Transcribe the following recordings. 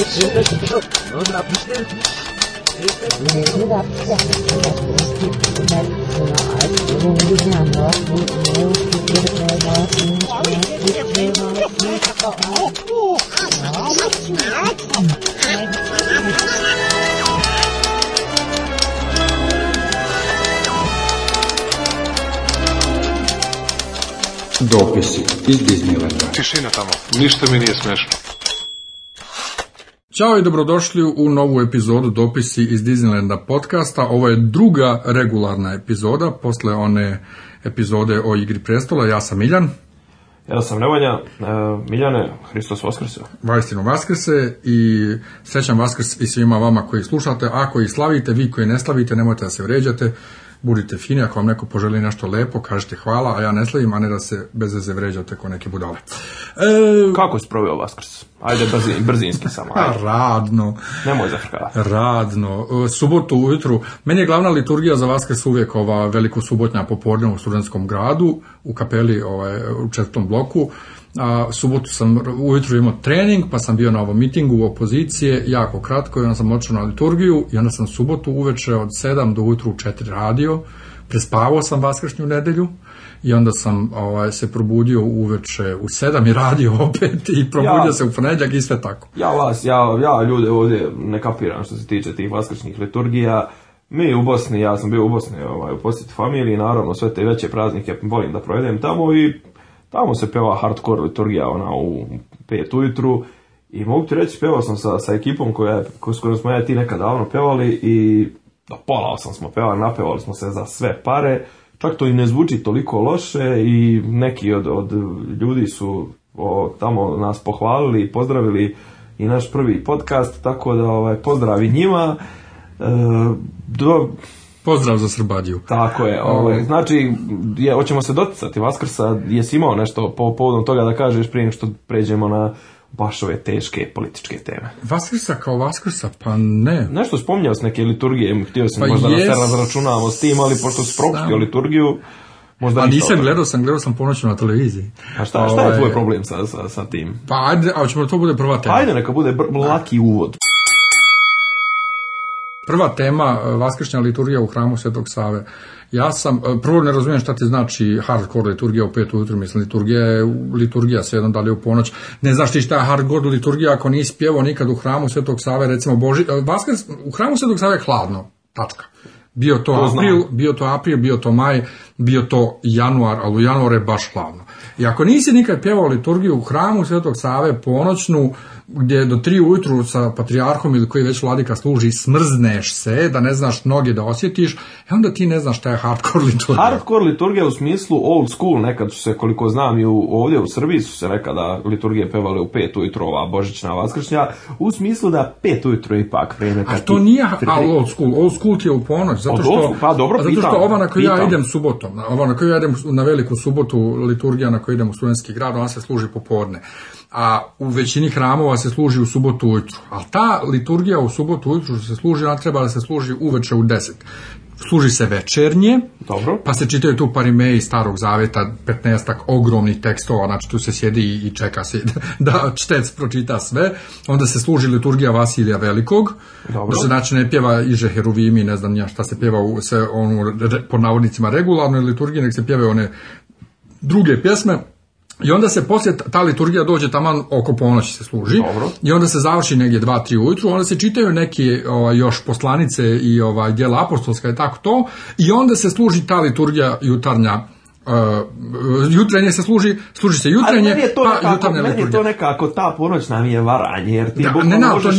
Нужно опустить. Дописи из Диснейленда. Тишина тому. Ничто мені Ćao i dobrodošli u novu epizodu Dopisi iz Disneylanda podcasta. Ovo je druga regularna epizoda posle one epizode o Igri prestola. Ja sam Miljan. Ja sam Nevanja. E, Miljane, Hristos Vaskrse. Vajstinu Vaskrse i srećan Vaskrs i svima vama koji slušate. Ako i slavite, vi koji ne slavite, nemojte da se vređate budite fini, ako vam neko poželi nešto lepo, kažite hvala, a ja ne slavim, a ne da se bez veze vređate ko neke budale. E, Kako je vas Vaskrs? Ajde, brzin, brzinski samo. Radno. Nemoj zafrkavati. Radno. E, subotu ujutru. Meni je glavna liturgija za Vaskrs uvijek ova veliko subotnja popornja u Studenskom gradu, u kapeli ovaj, u četvrtom bloku. A, subotu sam ujutro imao trening, pa sam bio na ovom mitingu opozicije, jako kratko i onda sam odšao na liturgiju i onda sam subotu uveče od 7 do ujutru u 4 radio, prespavao sam vaskršnju nedelju i onda sam ovaj, se probudio uveče u 7 i radio opet i probudio se u ponedjeljak i sve tako. Ja vas, ja, ja ljude ovdje ne kapiram što se tiče tih vaskršnjih liturgija, mi u Bosni, ja sam bio u Bosni ovaj, u posjeti familiji, naravno sve te veće praznike volim da provedem tamo i Tamo se peva hardcore liturgija ona u pet ujutru i mogu ti reći, pevao sam sa, sa ekipom koja, s kojom smo ja ti nekad davno pevali i da pola sam smo pevali, napevali smo se za sve pare. Čak to i ne zvuči toliko loše i neki od, od ljudi su tamo nas pohvalili i pozdravili i naš prvi podcast, tako da ovaj, pozdravi njima. E, do, Pozdrav za Srbadiju. Tako je. Ovaj, znači, je, hoćemo se doticati Vaskrsa. Jesi imao nešto po povodom toga da kažeš prije što pređemo na baš ove teške političke teme. Vaskrsa kao Vaskrsa, pa ne. Nešto spominjao s neke liturgije, htio sam pa možda jes... da se s tim, ali pošto si propustio liturgiju, Možda pa nisam gledao sam, gledao sam ponoćno na televiziji. A šta, šta je ovaj. tvoj problem sa, sa, sa tim? Pa ajde, a ćemo to bude prva tema. Pa ajde, neka bude laki uvod. Prva tema, e, vaskršnja liturgija u hramu Svetog Save. Ja sam, e, prvo ne razumijem šta ti znači hardcore liturgija u pet ujutru, mislim, liturgija je liturgija, sve jednom dalje u ponoć. Ne znaš ti šta je hardcore liturgija ako nisi pjevao nikad u hramu Svetog Save, recimo Boži, e, Vaskrs, u hramu Svetog Save je hladno, tačka. Bio to, to april, bio to april, bio to maj, bio to januar, ali u januar je baš hladno. I ako nisi nikad pjevao liturgiju u hramu Svetog Save ponoćnu, gdje do tri ujutru sa patrijarhom ili koji već vladika služi smrzneš se, da ne znaš noge da osjetiš, e onda ti ne znaš šta je hardcore liturgija. Hardcore liturgija u smislu old school, nekad su se, koliko znam i u, ovdje u Srbiji su se nekada liturgije pevale u pet ujutro, ova božićna vaskršnja, u smislu da pet ujutro ipak vrijeme. A to nije old school, old school ti je u ponoć, zato što, pa zato što ova na koju ja idem subotom, ova na koju ja idem na veliku subotu, liturgija na koju idem u studentski grad, ona se služi popodne a u većini hramova se služi u subotu ujutru. A ta liturgija u subotu ujutru se služi, a treba da se služi uveče u deset, Služi se večernje, Dobro. pa se čitaju tu iz Starog Zaveta, 15 ogromnih tekstova, znači tu se sjedi i čeka se da čtec pročita sve. Onda se služi liturgija Vasilija Velikog, Dobro. da se znači ne pjeva Iže Heruvimi, ne znam ja šta se pjeva sve onu, po navodnicima regularnoj liturgiji, nek se pjeve one druge pjesme, i onda se poslije ta liturgija dođe taman oko ponoći se služi i onda se završi negdje dva, tri ujutru, onda se čitaju neke ovaj, još poslanice i ovaj djela apostolska i tako to i onda se služi ta liturgija jutarnja Uh, jutrenje se služi, služi se jutrenje, to pa nekako, to nekako ta ponoć nam je varanje, jer ti da, ne, možeš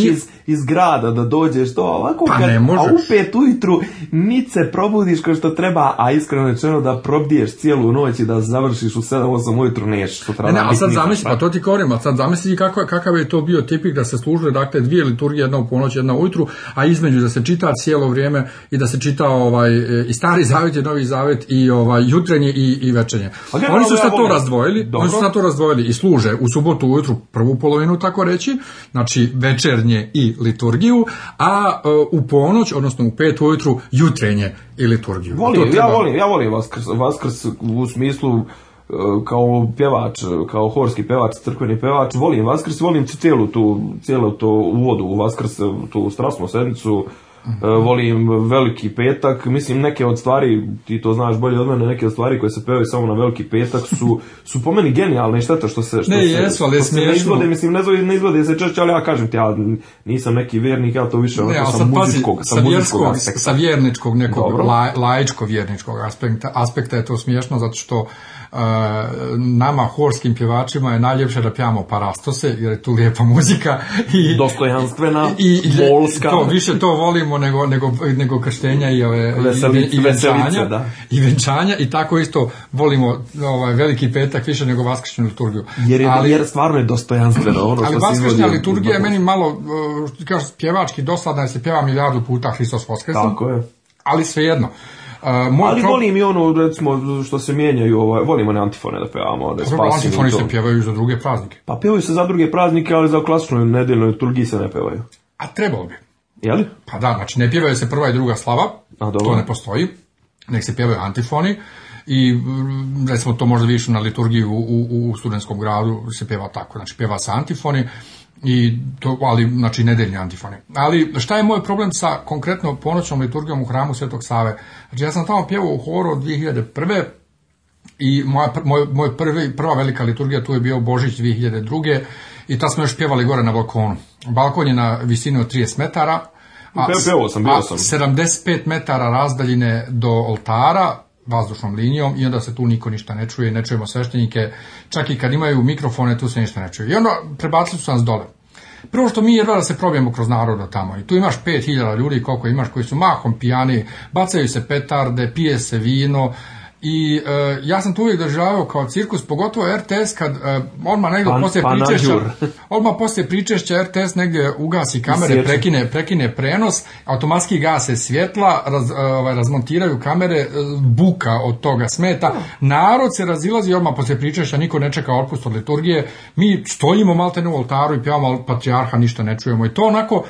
iz, grada da dođeš to ovako, pa ne, a u pet ujutru nit se probudiš kao što treba, a iskreno rečeno da probdiješ cijelu noć i da završiš u 7-8 ujutru neš treba Ne, a sad zamisli, pa. pa to ti govorim, a sad zamisli kako, kakav je to bio tipik da se služile dakle dvije liturgije, jedna u ponoć, jedna ujutru, a između da se čita cijelo vrijeme i da se čita ovaj, eh, i stari zavjet i novi zavjet i ovaj, jutrenje i, i večernje. oni su sad to razdvojili, oni su sad to razdvojili i služe u subotu ujutru prvu polovinu tako reći, znači večernje i liturgiju, a e, u ponoć, odnosno u pet ujutru jutrenje i liturgiju. Volim, ja volim, ja volim Vaskrs, Vaskrs u smislu e, kao pjevač, kao horski pjevač, crkveni pjevač, volim Vaskrs, volim cijelu tu, cijelu to uvodu u Vaskrs, tu strasnu sedmicu, E, volim veliki petak, mislim neke od stvari, ti to znaš bolje od mene, neke od stvari koje se pevaju samo na veliki petak su, su po meni genijalne i što se, što ne, se, jesu, ali što se ne izvode, mislim ne, se češće, ali ja kažem ti, ja nisam neki vjernik, ja to više ne, sam, muzičkog, sa, vjerničkog nekog, laičko vjerničkog aspekta, aspekta je to smiješno zato što E, nama horskim pjevačima je najljepše da pjamo parastose, jer je tu lijepa muzika. I, Dostojanstvena, i, To, više to volimo nego, nego, nego krštenja i, ove, i, venčanja, i venčanja. I tako isto volimo ovaj, veliki petak više nego vaskršnju liturgiju. Jer, je, ali, jer stvarno je dostojanstveno ono ali vaskršnja liturgija je meni malo, e, kažu, pjevački dosadna jer se pjeva milijardu puta Hristos Tako je. Ali svejedno. Ali volim i ono, recimo, što se mijenjaju, ovaj, volimo volim one antifone da pevamo, da je se pjevaju za druge praznike. Pa pjevaju se za druge praznike, ali za klasičnu nedeljnu liturgiju se ne pjevaju. A trebalo bi. li Pa da, znači ne pjevaju se prva i druga slava, A, to ne postoji, nek se pjevaju antifoni i mm, recimo to možda više na liturgiji u, u, u studentskom gradu se pjeva tako, znači pjeva se antifoni, i to, ali znači nedeljni antifone. Ali šta je moj problem sa konkretno ponoćnom liturgijom u hramu Svetog Save? Znači ja sam tamo pjevao u horu od 2001. i moja, moj, moj prvi, prva velika liturgija tu je bio Božić 2002. i ta smo još pjevali gore na balkonu. Balkon je na visini od 30 metara, a, sam, bio a 75 metara razdaljine do oltara, vazdušnom linijom i onda se tu niko ništa ne čuje, ne čujemo sveštenike, čak i kad imaju mikrofone tu se ništa ne čuje. I onda prebacili su nas dole. Prvo što mi jedva da se probijemo kroz naroda tamo i tu imaš 5000 ljudi koliko imaš koji su mahom pijani, bacaju se petarde, pije se vino, i e, ja sam to uvijek državao kao cirkus, pogotovo RTS kad e, odmah negdje poslije pričešća odmah poslije pričešća RTS negdje ugasi kamere, prekine, prekine prenos automatski gase svjetla e, ovaj, razmontiraju kamere e, buka od toga smeta oh. narod se razilazi odmah poslije pričešća niko ne čeka otpust od liturgije mi stojimo maltene u oltaru i pijamo patrijarha ništa ne čujemo i to onako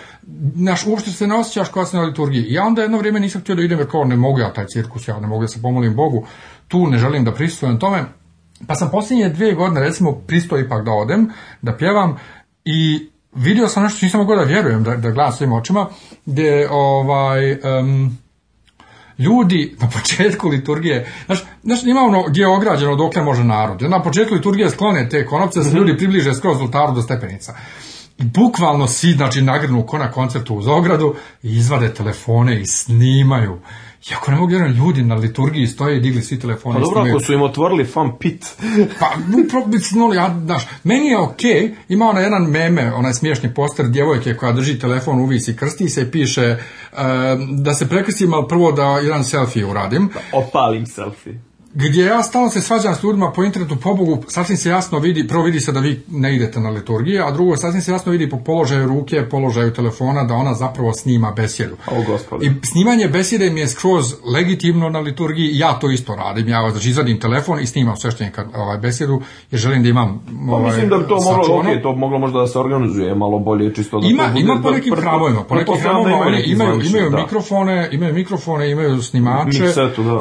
naš uopšte se ne osjećaš kao na liturgiji ja onda jedno vrijeme nisam htio da idem jer kao ne mogu ja taj cirkus ja ne mogu da se pomolim Bogu tu ne želim da pristojem tome, pa sam posljednje dvije godine recimo pristoj ipak da odem, da pjevam i vidio sam nešto što nisam mogao da vjerujem da, da gledam svojim očima, gdje ovaj, ljudi na početku liturgije, znaš, znaš ima ono gdje je ograđeno dokle može narod, na početku liturgije sklone te konopce, se mhm. ljudi približe skroz oltaru do stepenica. I bukvalno si, znači, nagrnu na koncertu uz ogradu i izvade telefone i snimaju ako ne mogu jedan ljudi na liturgiji stoje i digli svi telefoni Pa dobro, ako su im otvorili fan pit. pa, upravo bi snuli, ja, znaš, meni je okej, okay, ima onaj jedan meme, onaj smiješni poster djevojke koja drži telefon u i krsti se i piše eh, da se prekrstim, ali prvo da jedan selfie uradim. Opalim selfie gdje ja stalno se svađam s ljudima po internetu pobogu, sasvim se jasno vidi, prvo vidi se da vi ne idete na liturgije, a drugo sasvim se jasno vidi po položaju ruke, položaju telefona da ona zapravo snima besjedu. O, I snimanje besjede mi je skroz legitimno na liturgiji, ja to isto radim, ja znači izvadim telefon i snimam sve što ovaj, besjedu jer želim da imam pa ovaj, mislim da bi to moglo, ok, to moglo možda da se organizuje malo bolje čisto da ima, ima po nekim hramovima. po nekim imaju, imaju, imaju mikrofone, imaju mikrofone, imaju snimače,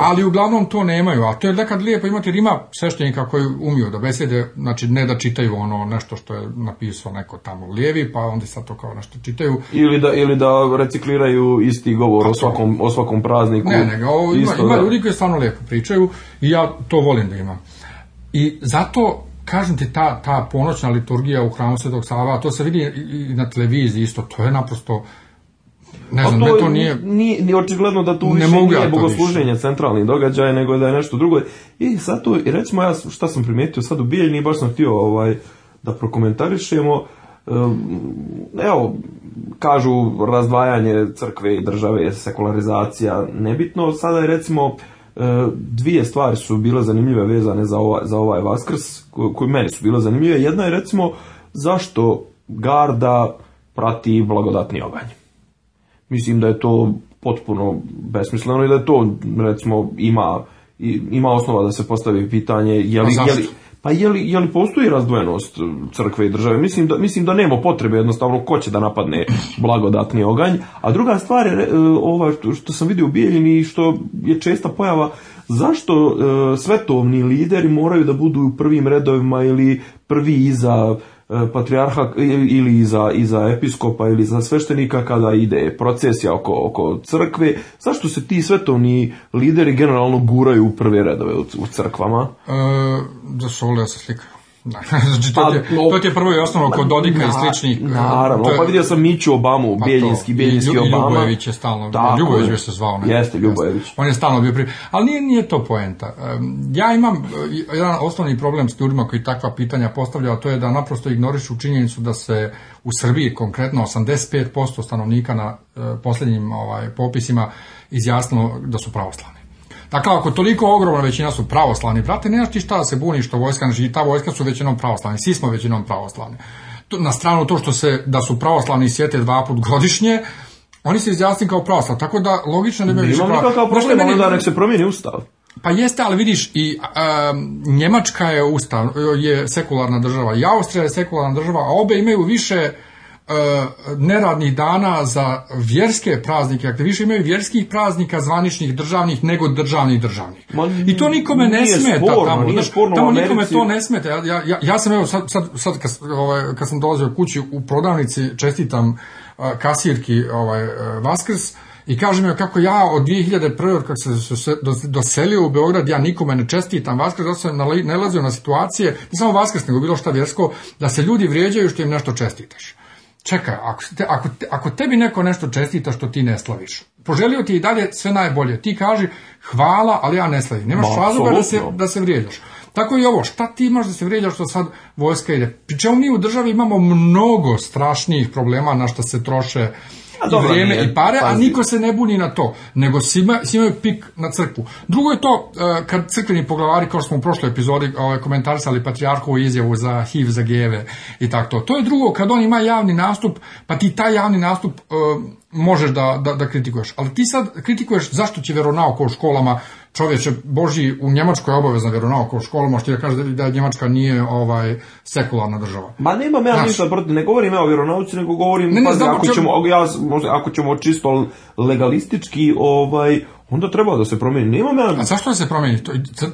ali uglavnom to nemaju, a to je nekad lijepo imati jer ima sveštenika koji umiju da besede, znači ne da čitaju ono nešto što je napisao neko tamo lijevi, pa onda sad to kao nešto čitaju. Ili da, ili da recikliraju isti govor o svakom, o svakom prazniku. Ne, ne, ima, ima ljudi koji stvarno lijepo pričaju i ja to volim da imam. I zato kažem ti, ta, ta ponoćna liturgija u hramu Svetog Sava, to se vidi i na televiziji isto, to je naprosto ne to, nije... očigledno da tu više mogu ja nije bogosluženje više. centralni događaj, nego da je nešto drugo. I sad tu, i recimo ja šta sam primijetio sad u Bijeljni, baš sam htio ovaj, da prokomentarišemo, evo, kažu razdvajanje crkve i države, sekularizacija, nebitno. Sada je recimo e, dvije stvari su bile zanimljive vezane za ovaj, za ovaj Vaskrs, koje meni su bile zanimljive. Jedna je recimo zašto Garda prati blagodatni oganj. Mislim da je to potpuno besmisleno i da je to, recimo, ima, ima osnova da se postavi pitanje je pa li, pa je li, je li postoji razdvojenost crkve i države? Mislim da, mislim da nema potrebe jednostavno ko će da napadne blagodatni oganj. A druga stvar je e, ova što sam vidio u Bijeljini i što je česta pojava zašto e, svetovni lideri moraju da budu u prvim redovima ili prvi iza E, patrijarha ili iza, iza episkopa ili za sveštenika kada ide procesija oko, oko crkve. Zašto se ti svetovni lideri generalno guraju u prve redove u, crkvama? E, da ovdje se znači, to, pa, je, to je prvo i osnovno kod Dodika i sličnih. Naravno, eh, pa je, pa vidio sam Miću Obamu, pa Bijeljinski, Bijeljinski Obama. Ljubojević je stalno, Ljubojević je se zvao. Ne? Jeste, Ljubojević. On je stalno bio prije. Ali nije, nije to poenta. Ja imam eh, jedan osnovni problem s ljudima koji takva pitanja postavljaju, a to je da naprosto ignorišu činjenicu da se u Srbiji konkretno 85% stanovnika na eh, posljednjim ovaj, popisima izjasnilo da su pravoslavni. Dakle, ako toliko ogromna većina su pravoslavni, brate, ne ti šta da se buni što vojska, znači ta vojska su većinom pravoslavni, svi smo većinom pravoslavni. Na stranu to što se, da su pravoslavni sjete dva put godišnje, oni se izjasni kao pravoslav, tako da logično ne bi više kao problem, nek se promijeni ustav. Pa jeste, ali vidiš, i Njemačka je, je sekularna država, i Austrija je sekularna država, a obe imaju više E, neradnih dana za vjerske praznike, dakle više imaju vjerskih praznika zvaničnih državnih nego državnih državnih. I to nikome ne smeta tamo, tamo nikome to ne smeta. Ja, ja, ja sam evo sad, sad, sad kad, ovaj, kad sam dolazio kući u prodavnici čestitam e, kasirki ovaj, e, Vaskrs i kažem joj kako ja od 2001. kada sam se doselio u Beograd, ja nikome ne čestitam Vaskrs, zato sam nalazio na situacije, ne samo Vaskrs, nego bilo šta vjersko, da se ljudi vrijeđaju što im nešto čestitaš čekaj, ako, te, tebi neko nešto čestita što ti ne slaviš, poželio ti i dalje sve najbolje. Ti kaži hvala, ali ja ne slavim. Nemaš razloga da se, da se vrijeđaš. Tako i ovo, šta ti imaš da se vrijeđaš što sad vojska ide? Pričemu mi u državi imamo mnogo strašnijih problema na što se troše a pa i vrijeme i pare, a niko se ne buni na to, nego svima, imaju pik na crkvu. Drugo je to, eh, kad crkveni poglavari, kao što smo u prošloj epizodi ovaj, komentarisali patrijarhovu izjavu za HIV, za GV i tako to. To je drugo, kad on ima javni nastup, pa ti taj javni nastup eh, možeš da, da, kritikuješ. Ali ti sad kritikuješ zašto će vjeronauk u školama čovječe Boži, u Njemačkoj je obavezna vjeronauka u školu, možete da kažete da Njemačka nije ovaj sekularna država. Ma nema ja ništa protiv, ne govorim ja o vjeronauci, nego govorim, ne, ne, ako, ćemo, ja, možda, ako ćemo čisto legalistički, ovaj, onda treba da se promijeni. nema ja... A zašto se promijeni? To, pa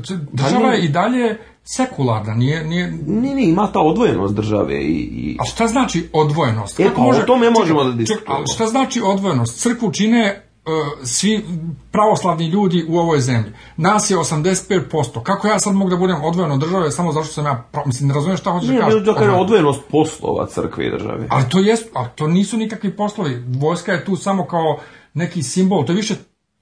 država je i dalje sekularna, nije... nije... Nije, nije, ima ta odvojenost države i... i... A šta znači odvojenost? E, pa o tome možemo da diskutujemo. šta znači odvojenost? Crkvu čine E, svi pravoslavni ljudi u ovoj zemlji. Nas je 85%. Kako ja sad mogu da budem odvojen od države samo zato što sam ja, mislim, ne razumiješ šta hoćeš da je odvojenost poslova crkve i države. Ali to, jest, ali to nisu nikakvi poslovi. Vojska je tu samo kao neki simbol, to je više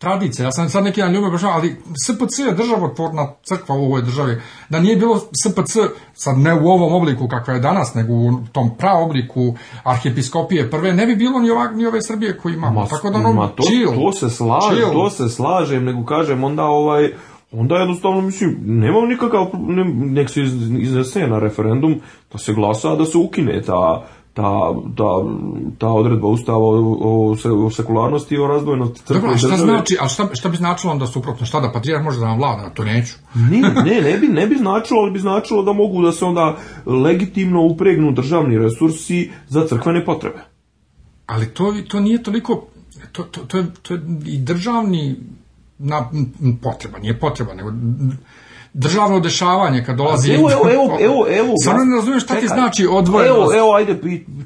tradicija. Ja sam sad neki dan ljubav ali SPC je državotvorna crkva u ovoj državi. Da nije bilo SPC, sad ne u ovom obliku kakva je danas, nego u tom obliku arhijepiskopije prve, ne bi bilo ni, ove Srbije koje imamo. Tako da ono, to, se slaže, se slažem, nego kažem, onda ovaj, onda jednostavno mislim nemam nikakav nek se iznese na referendum da se glasa da se ukine ta ta, ta, odredba ustava o, o sekularnosti i o razdvojenosti crkve Dobro, a šta znači, a šta, šta bi značilo onda suprotno, šta da patrijar može da nam vlada, to neću. ne, ne, ne bi, ne bi značilo, ali bi značilo da mogu da se onda legitimno upregnu državni resursi za crkvene potrebe. Ali to, to nije toliko, to, to, to, je, i državni na, potreba, nije potreba, nego državno dešavanje kad dolazi... Evo, evo, evo, evo, evo ne šta ti znači odvojenost. Evo, evo, ajde,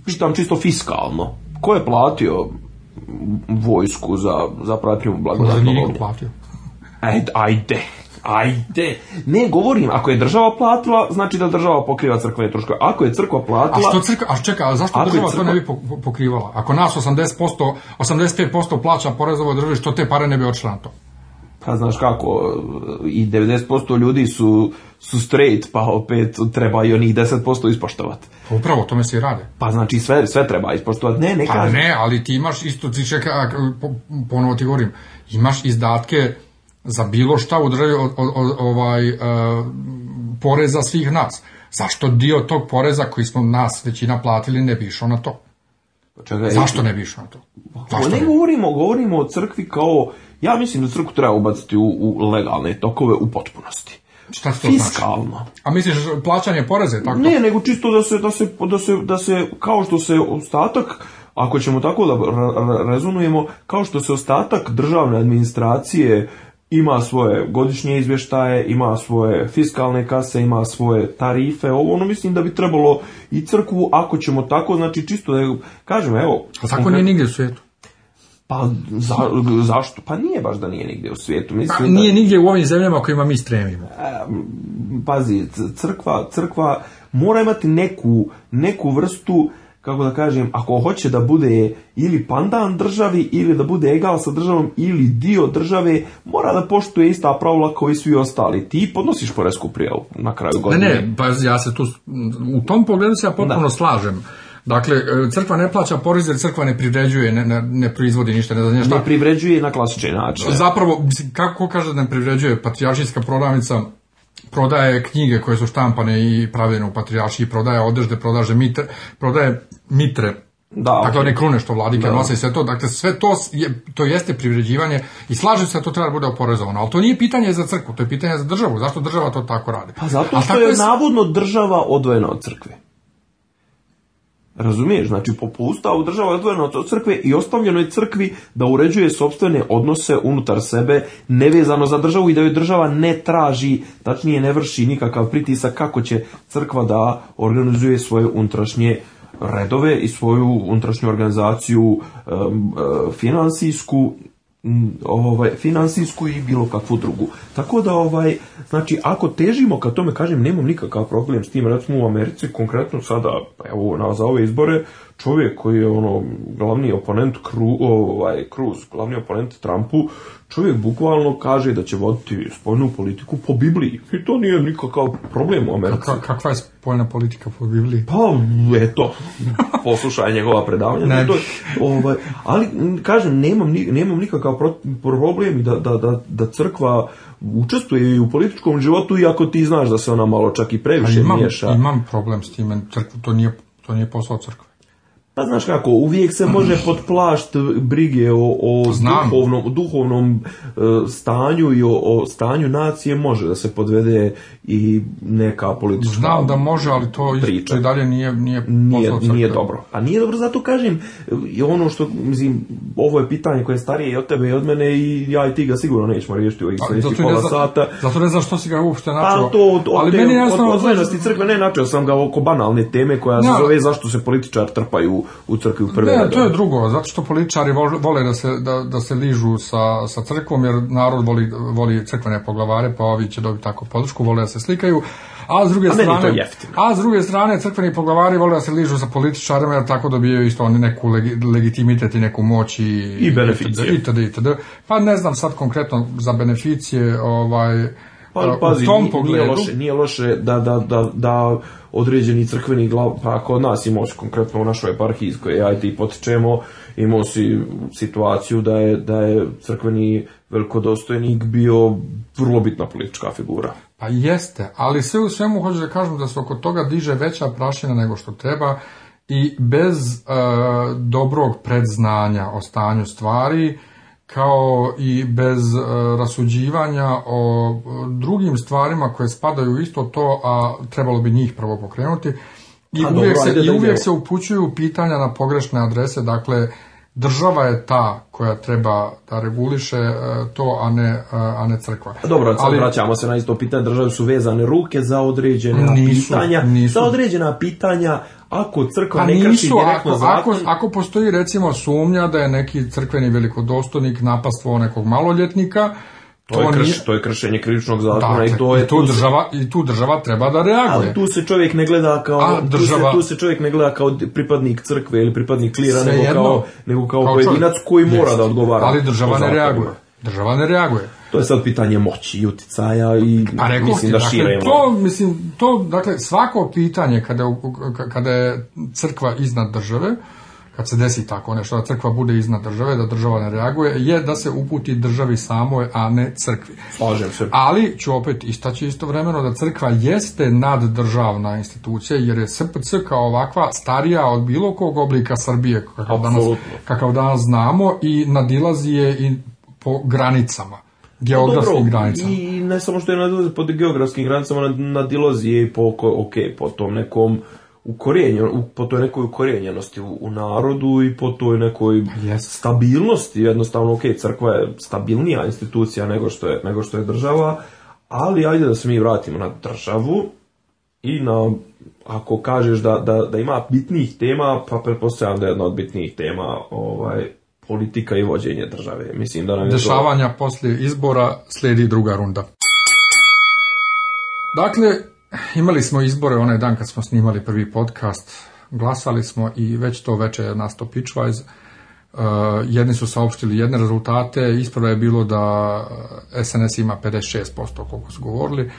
pitam čisto fiskalno. Ko je platio vojsku za, za pratnju blagodatnog platio. E, ajde, ajde, Ne, govorim, ako je država platila, znači da država pokriva crkvene troškove. Ako je crkva platila... A što crkva, a čeka, zašto država to ne bi pokrivala? Ako nas 80%, 85% plaća porezovo državi, što te pare ne bi odšla na to? ka znaš kako, i 90% ljudi su, su straight, pa opet treba i onih 10% ispoštovati. Pa upravo, o tome se i rade. Pa znači sve, sve treba ispoštovati, ne, ne Pa ne, ali ti imaš isto, ti ponovo ti govorim, imaš izdatke za bilo šta u ovaj, e, poreza svih nas. Zašto dio tog poreza koji smo nas većina platili ne bi išao na to? Zašto ne bi na to? Pa ne, govorimo, govorimo o crkvi kao, ja mislim da crkvu treba ubaciti u, legalne tokove u potpunosti. Šta to znači? Fiskalno. Znači? A misliš plaćanje poreze? Tako? Ne, nego čisto da se, da, se, da, se, kao što se ostatak, ako ćemo tako da razumijemo, kao što se ostatak državne administracije ima svoje godišnje izvještaje, ima svoje fiskalne kase, ima svoje tarife, ovo ono mislim da bi trebalo i crkvu, ako ćemo tako, znači čisto da kažem, evo... A tako nije nigdje u svijetu. Pa za, zašto? Pa nije baš da nije nigdje u svijetu. Pa mislim pa nije nigdje u ovim zemljama kojima mi stremimo. E, pazi, crkva, crkva mora imati neku, neku vrstu kako da kažem, ako hoće da bude ili pandan državi, ili da bude egal sa državom, ili dio države, mora da poštuje ista pravila koji svi ostali. Ti podnosiš poresku prijavu na kraju godine. Ne, ne, pa ja se tu, u tom pogledu se ja potpuno slažem. Dakle, e, crkva ne plaća porez jer crkva ne privređuje, ne, ne, proizvodi ništa, ne znam šta. Ne privređuje na klasičan način. Zapravo, kako kaže da ne privređuje, patrijaršijska prodavnica prodaje knjige koje su štampane i pravljene u patrijaršiji, prodaje odežde, prodaje mitre, prodaje mitre da, dakle, one krune što vladike nose i sve to, dakle, sve to, je, to jeste privređivanje i slažem se da to treba da bude oporezovano, ali to nije pitanje za crkvu, to je pitanje za državu, zašto država to tako radi? Pa zato što je, je navodno država odvojena od crkve. Razumiješ, znači po Ustavu država je odvojena od crkve i ostavljeno je crkvi da uređuje sobstvene odnose unutar sebe nevezano za državu i da joj država ne traži, tačnije ne vrši nikakav pritisak kako će crkva da organizuje svoje unutrašnje redove i svoju unutrašnju organizaciju e, finansijsku, financijsku ovaj finansijsku i bilo kakvu drugu. Tako da ovaj znači ako težimo ka tome kažem nemam nikakav problem s tim recimo u Americi konkretno sada pa evo na za ove izbore čovjek koji je ono glavni oponent Kru, ovaj, Cruz, glavni oponent Trumpu, čovjek bukvalno kaže da će voditi spojnu politiku po Bibliji. I to nije nikakav problem u Americi. Kakva, je spojna politika po Bibliji? Pa, eto, poslušaj njegova predavanja. To, ovaj, ali, kažem, nemam, nemam nikakav problem da, da, da, da crkva učestvuje i u političkom životu, iako ti znaš da se ona malo čak i previše pa imam, miješa. Imam problem s time, crkva, to nije, to nije posao crkva pa znaš kako, uvijek se može plašt brige o, duhovnom, duhovnom e, stanju i o, stanju nacije, može da se podvede i neka politička Znam da može, ali to i dalje nije nije, dobro. A nije dobro, zato kažem, i ono što, mislim, ovo je pitanje koje je starije i od tebe i od mene i ja i ti ga sigurno nećemo riješiti u ovih pa, sljedećih pola sata. Zato ne znam što si ga uopšte pa načeo. Pa to, od, ali crkve ne načeo sam ga oko banalne teme koja se zove zašto se političari trpaju u crkvi u prve Ne, to je drugo, zato što političari vole da se, da, da se ližu sa, sa crkvom, jer narod voli, voli crkvene poglavare, pa ovi će dobiti tako podršku, vole da se slikaju. A s druge strane, a s druge strane crkveni poglavari vole da se ližu sa političarima jer tako dobijaju isto oni neku legitimitet i neku moć i, i beneficije. Pa ne znam sad konkretno za beneficije, ovaj, pa, pazi, nije, loše, nije loše da, da, da, da određeni crkveni glav, pa kod nas imao konkretno u našoj eparhiji iz koje ja i ti potičemo, imao si situaciju da je, da je crkveni velikodostojnik bio vrlo bitna politička figura. Pa jeste, ali sve u svemu hoću da kažem da se oko toga diže veća prašina nego što treba i bez e, dobrog predznanja o stanju stvari kao i bez e, rasuđivanja o drugim stvarima koje spadaju isto to, a trebalo bi njih prvo pokrenuti. I uvijek, se, upućuju pitanja na pogrešne adrese, dakle država je ta koja treba da reguliše e, to, a ne, e, a ne crkva. Dobro, sad vraćamo se na isto pitanje, države su vezane ruke za određena nisu, pitanja, za određena pitanja ako crkva ne ako, postoji recimo sumnja da je neki crkveni velikodostojnik napastvo nekog maloljetnika, to, je to je kršenje krivičnog zakona i dakle, to je... tu, država, I tu država treba da reaguje. Ali tu se čovjek ne gleda kao... tu, se, čovjek ne gleda kao pripadnik crkve ili pripadnik klira, nego kao, nego kao, pojedinac koji mora da odgovara. Ali država ne reaguje. Država ne reaguje. To je sad pitanje moći i i pa mislim da dakle, To, mislim, to, dakle, svako pitanje kada, kada je crkva iznad države, kad se desi tako nešto, da crkva bude iznad države, da država ne reaguje, je da se uputi državi samoj, a ne crkvi. se. Ali ću opet istaći istovremeno da crkva jeste naddržavna institucija, jer je SPC kao ovakva starija od bilo kog oblika Srbije, kakav danas, kakav danas znamo, i nadilazi je i po granicama geografskim granicama. I ne samo što je nadilazi po geografskim granicama, nadilozi je i po, ok, po tom nekom ukorijenjen, po toj nekoj ukorijenjenosti u, u, narodu i po toj nekoj stabilnosti, jednostavno, ok, crkva je stabilnija institucija nego što je, nego što je država, ali ajde da se mi vratimo na državu i na, ako kažeš da, da, da ima bitnijih tema, pa pretpostavljam da je jedna od bitnijih tema ovaj, politika i vođenje države. Mislim da nam Dešavanja poslije izbora slijedi druga runda. Dakle, imali smo izbore onaj dan kad smo snimali prvi podcast, glasali smo i već to veče je nastao Pitchwise. Uh, jedni su saopštili jedne rezultate, isprava je bilo da SNS e, ima 56% koliko su govorili,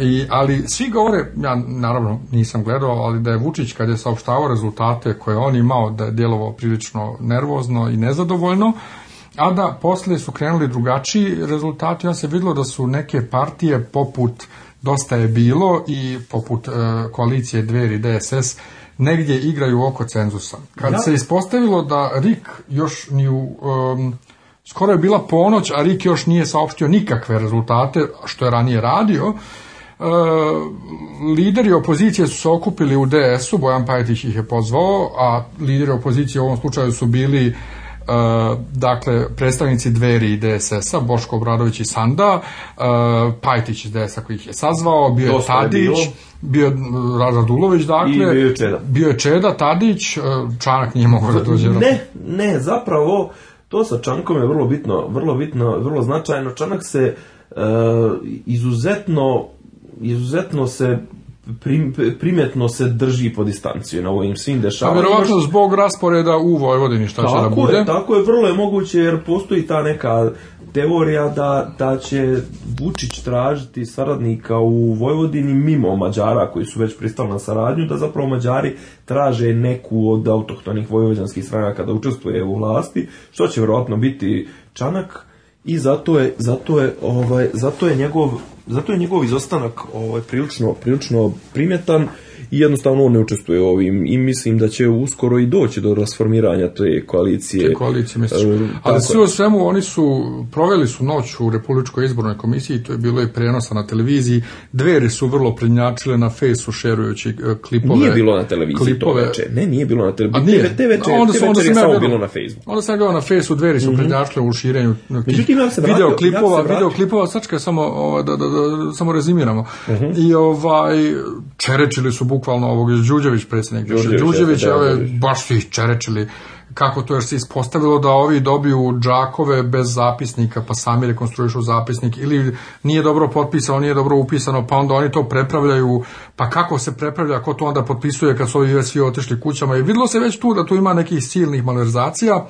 i, ali svi govore, ja naravno nisam gledao, ali da je Vučić kad je saopštavao rezultate koje on imao, da je djelovao prilično nervozno i nezadovoljno, a da posle su krenuli drugačiji rezultati, onda se vidilo da su neke partije poput Dosta je bilo i poput koalicije koalicije Dveri DSS negdje igraju oko cenzusa. Kad se ispostavilo da RIK još ni u... skoro je bila ponoć, a RIK još nije saopštio nikakve rezultate, što je ranije radio, E, lideri opozicije su se okupili u DS-u, Bojan Pajtić ih je pozvao, a lideri opozicije u ovom slučaju su bili e, dakle, predstavnici dveri i DSS-a, Boško Obradović i Sanda, e, Pajtić iz DS-a koji ih je sazvao, bio je Tadić, je bio dulović dakle, bio je Čeda, Tadić, Čanak nije mogao da dođe. Ne, ne, zapravo, to sa Čankom je vrlo bitno, vrlo bitno, vrlo značajno. Čanak se izuzetno izuzetno se primjetno se drži po distanciju na ono, ovim svim pa dešavanjima. A verovatno zbog rasporeda u Vojvodini šta će da bude. Je, tako je, vrlo je moguće jer postoji ta neka teorija da, da će Vučić tražiti saradnika u Vojvodini mimo Mađara koji su već pristali na saradnju, da zapravo Mađari traže neku od autohtonih vojvođanskih stranaka da učestvuje u vlasti, što će vjerojatno biti Čanak, i zato je, zato je, ovaj, zato je njegov zato je njegov izostanak ovaj, prilično, prilično primjetan i jednostavno on ne učestvuje u ovim i mislim da će uskoro i doći do rasformiranja te koalicije. Te koalicije, misliš. Ali sve o svemu oni su, proveli su noć u Republičkoj izbornoj komisiji, to je bilo i prenosa na televiziji, dveri su vrlo prinjačile na fejsu šerujući e, klipove. Nije bilo na televiziji klipove. to ne, nije bilo na televiziji, te, te onda su, je samo bilo na Facebooku. Onda sam ga na fejsu, dveri su mm u širenju videoklipova, video klipova, video klipova, sad samo, da, ovaj, da, da, da, samo rezimiramo. Mhm. I ovaj, čerečili su buk bukvalno ovog Đuđević, predsjednik znači, Đuđević, Đuđević je baš su ih čerečili kako to jer se ispostavilo da ovi dobiju džakove bez zapisnika pa sami rekonstruišu zapisnik ili nije dobro potpisano, nije dobro upisano pa onda oni to prepravljaju pa kako se prepravlja, ko to onda potpisuje kad su ovi svi otišli kućama i vidilo se već tu da tu ima nekih silnih malverzacija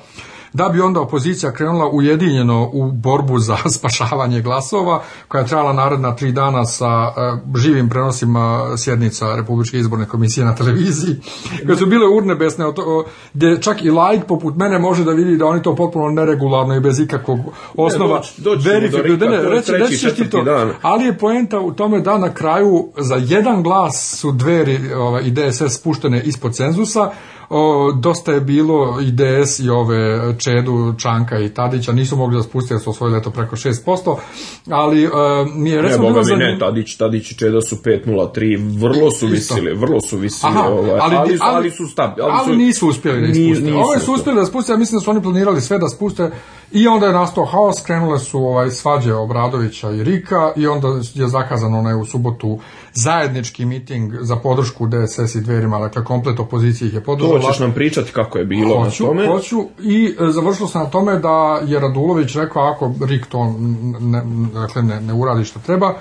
da bi onda opozicija krenula ujedinjeno u borbu za spašavanje glasova koja je trajala naredna tri dana sa eh, živim prenosima sjednica Republičke izborne komisije na televiziji koje mhm. su bile urnebesne gdje čak i laik poput mene može da vidi da oni to potpuno neregularno i bez ikakvog osnova verifikuju. Ali je poenta u tome da na kraju za jedan glas su dveri ovaj, i DSS spuštene ispod cenzusa, o, dosta je bilo i DS i ove Čedu, Čanka i Tadića, nisu mogli da spuste jer su osvojili eto preko 6%, ali e, mi je recimo... Ne, boga mi ne, Tadić, Tadić i Čeda su 5.03, vrlo su visili, vrlo su visili, Aha, ovaj, ali, ali, ali, ali, su stabili. ali, ali, su, nisu uspjeli da ispustili. ove su uspjeli da spuste, ja mislim da su oni planirali sve da spuste, i onda je nastao haos, krenule su ovaj, svađe Obradovića i Rika i onda je zakazano onaj u subotu zajednički miting za podršku DSS i dverima, dakle komplet opozicije ih je podržala. To nam pričati kako je bilo hoću, na tome. Hoću, i e, završilo se na tome da je Radulović rekao ako Rik to ne, dakle, ne, uradi što treba, e,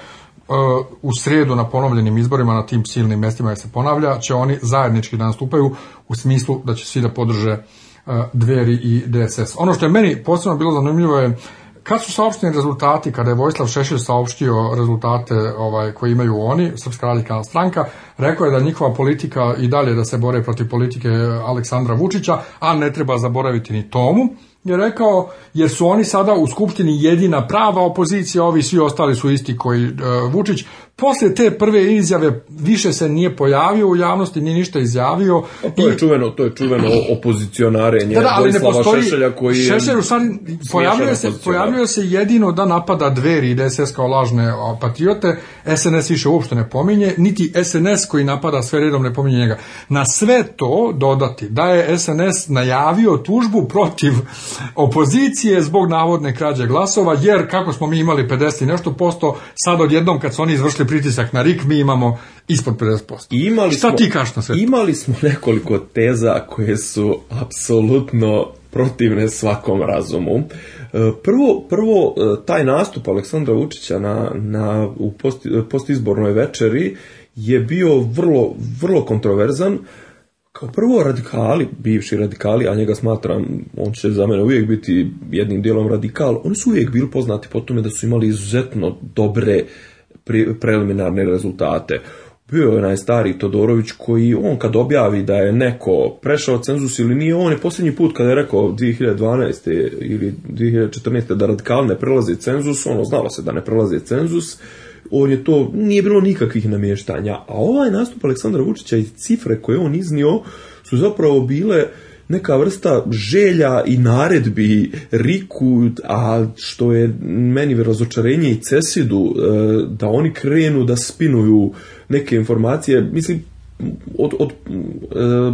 u srijedu na ponovljenim izborima na tim silnim mjestima gdje se ponavlja, će oni zajednički da nastupaju u smislu da će svi da podrže E, dveri i DSS. Ono što je meni posebno bilo zanimljivo je kad su saopšteni rezultati, kada je Vojislav Šešelj saopštio rezultate ovaj, koje imaju oni, Srpska radikalna stranka, rekao je da njihova politika i dalje da se bore protiv politike Aleksandra Vučića, a ne treba zaboraviti ni tomu, je rekao, jer su oni sada u Skupštini jedina prava opozicija, ovi svi ostali su isti koji e, Vučić, poslije te prve izjave više se nije pojavio u javnosti, nije ništa izjavio. A to je čuveno, to je čuveno opozicionare Šešelja koji je... Šešelj u stvari pojavljuje se, se jedino da napada dveri i DSS kao lažne patriote, SNS više uopšte ne pominje, niti SNS koji napada sve redom ne pominje njega. Na sve to dodati da je SNS najavio tužbu protiv opozicije zbog navodne krađe glasova, jer kako smo mi imali 50 i nešto posto, sad odjednom kad su oni izvršili pritisak na rik mi imamo ispod 50%. Imali Šta smo, ti kaš na Imali smo nekoliko teza koje su apsolutno protivne svakom razumu. E, prvo, prvo e, taj nastup Aleksandra Vučića na, na, u e, postizbornoj večeri je bio vrlo, vrlo kontroverzan. Kao prvo radikali, bivši radikali, a njega smatram, on će za mene uvijek biti jednim dijelom radikal, oni su uvijek bili poznati po tome da su imali izuzetno dobre preliminarne rezultate. Bio je onaj Todorović koji on kad objavi da je neko prešao cenzus ili nije, on je posljednji put kada je rekao 2012. ili 2014. da radikal ne prelazi cenzus, ono znalo se da ne prelazi cenzus, on je to, nije bilo nikakvih namještanja, a ovaj nastup Aleksandra Vučića i cifre koje on iznio su zapravo bile neka vrsta želja i naredbi Riku, a što je meni razočarenje i Cesidu, e, da oni krenu da spinuju neke informacije, mislim, od, od e,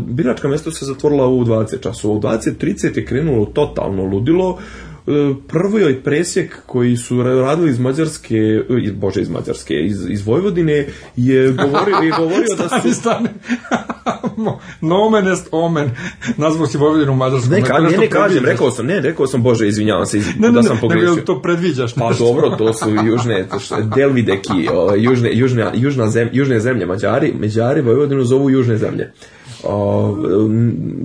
biračka mjesto se zatvorila u 20 času, u 20.30 je krenulo totalno ludilo, prvi presjek koji su radili iz Mađarske, e, iz, bože iz Mađarske, iz, iz Vojvodine je govorio, je govorio da su... Stani, omen est omen. Nazvao si Vojvodinu Mađarsku. Ne, kažem, rekao sam, ne, rekao sam, bože, izvinjavam se, iz, ne, ne, da sam ne, to predviđaš Pa dobro, to su južne, delvideki, južne, ovaj, južne, južna južne zemlje, Mađari, Mađari Vojvodinu zovu južne zemlje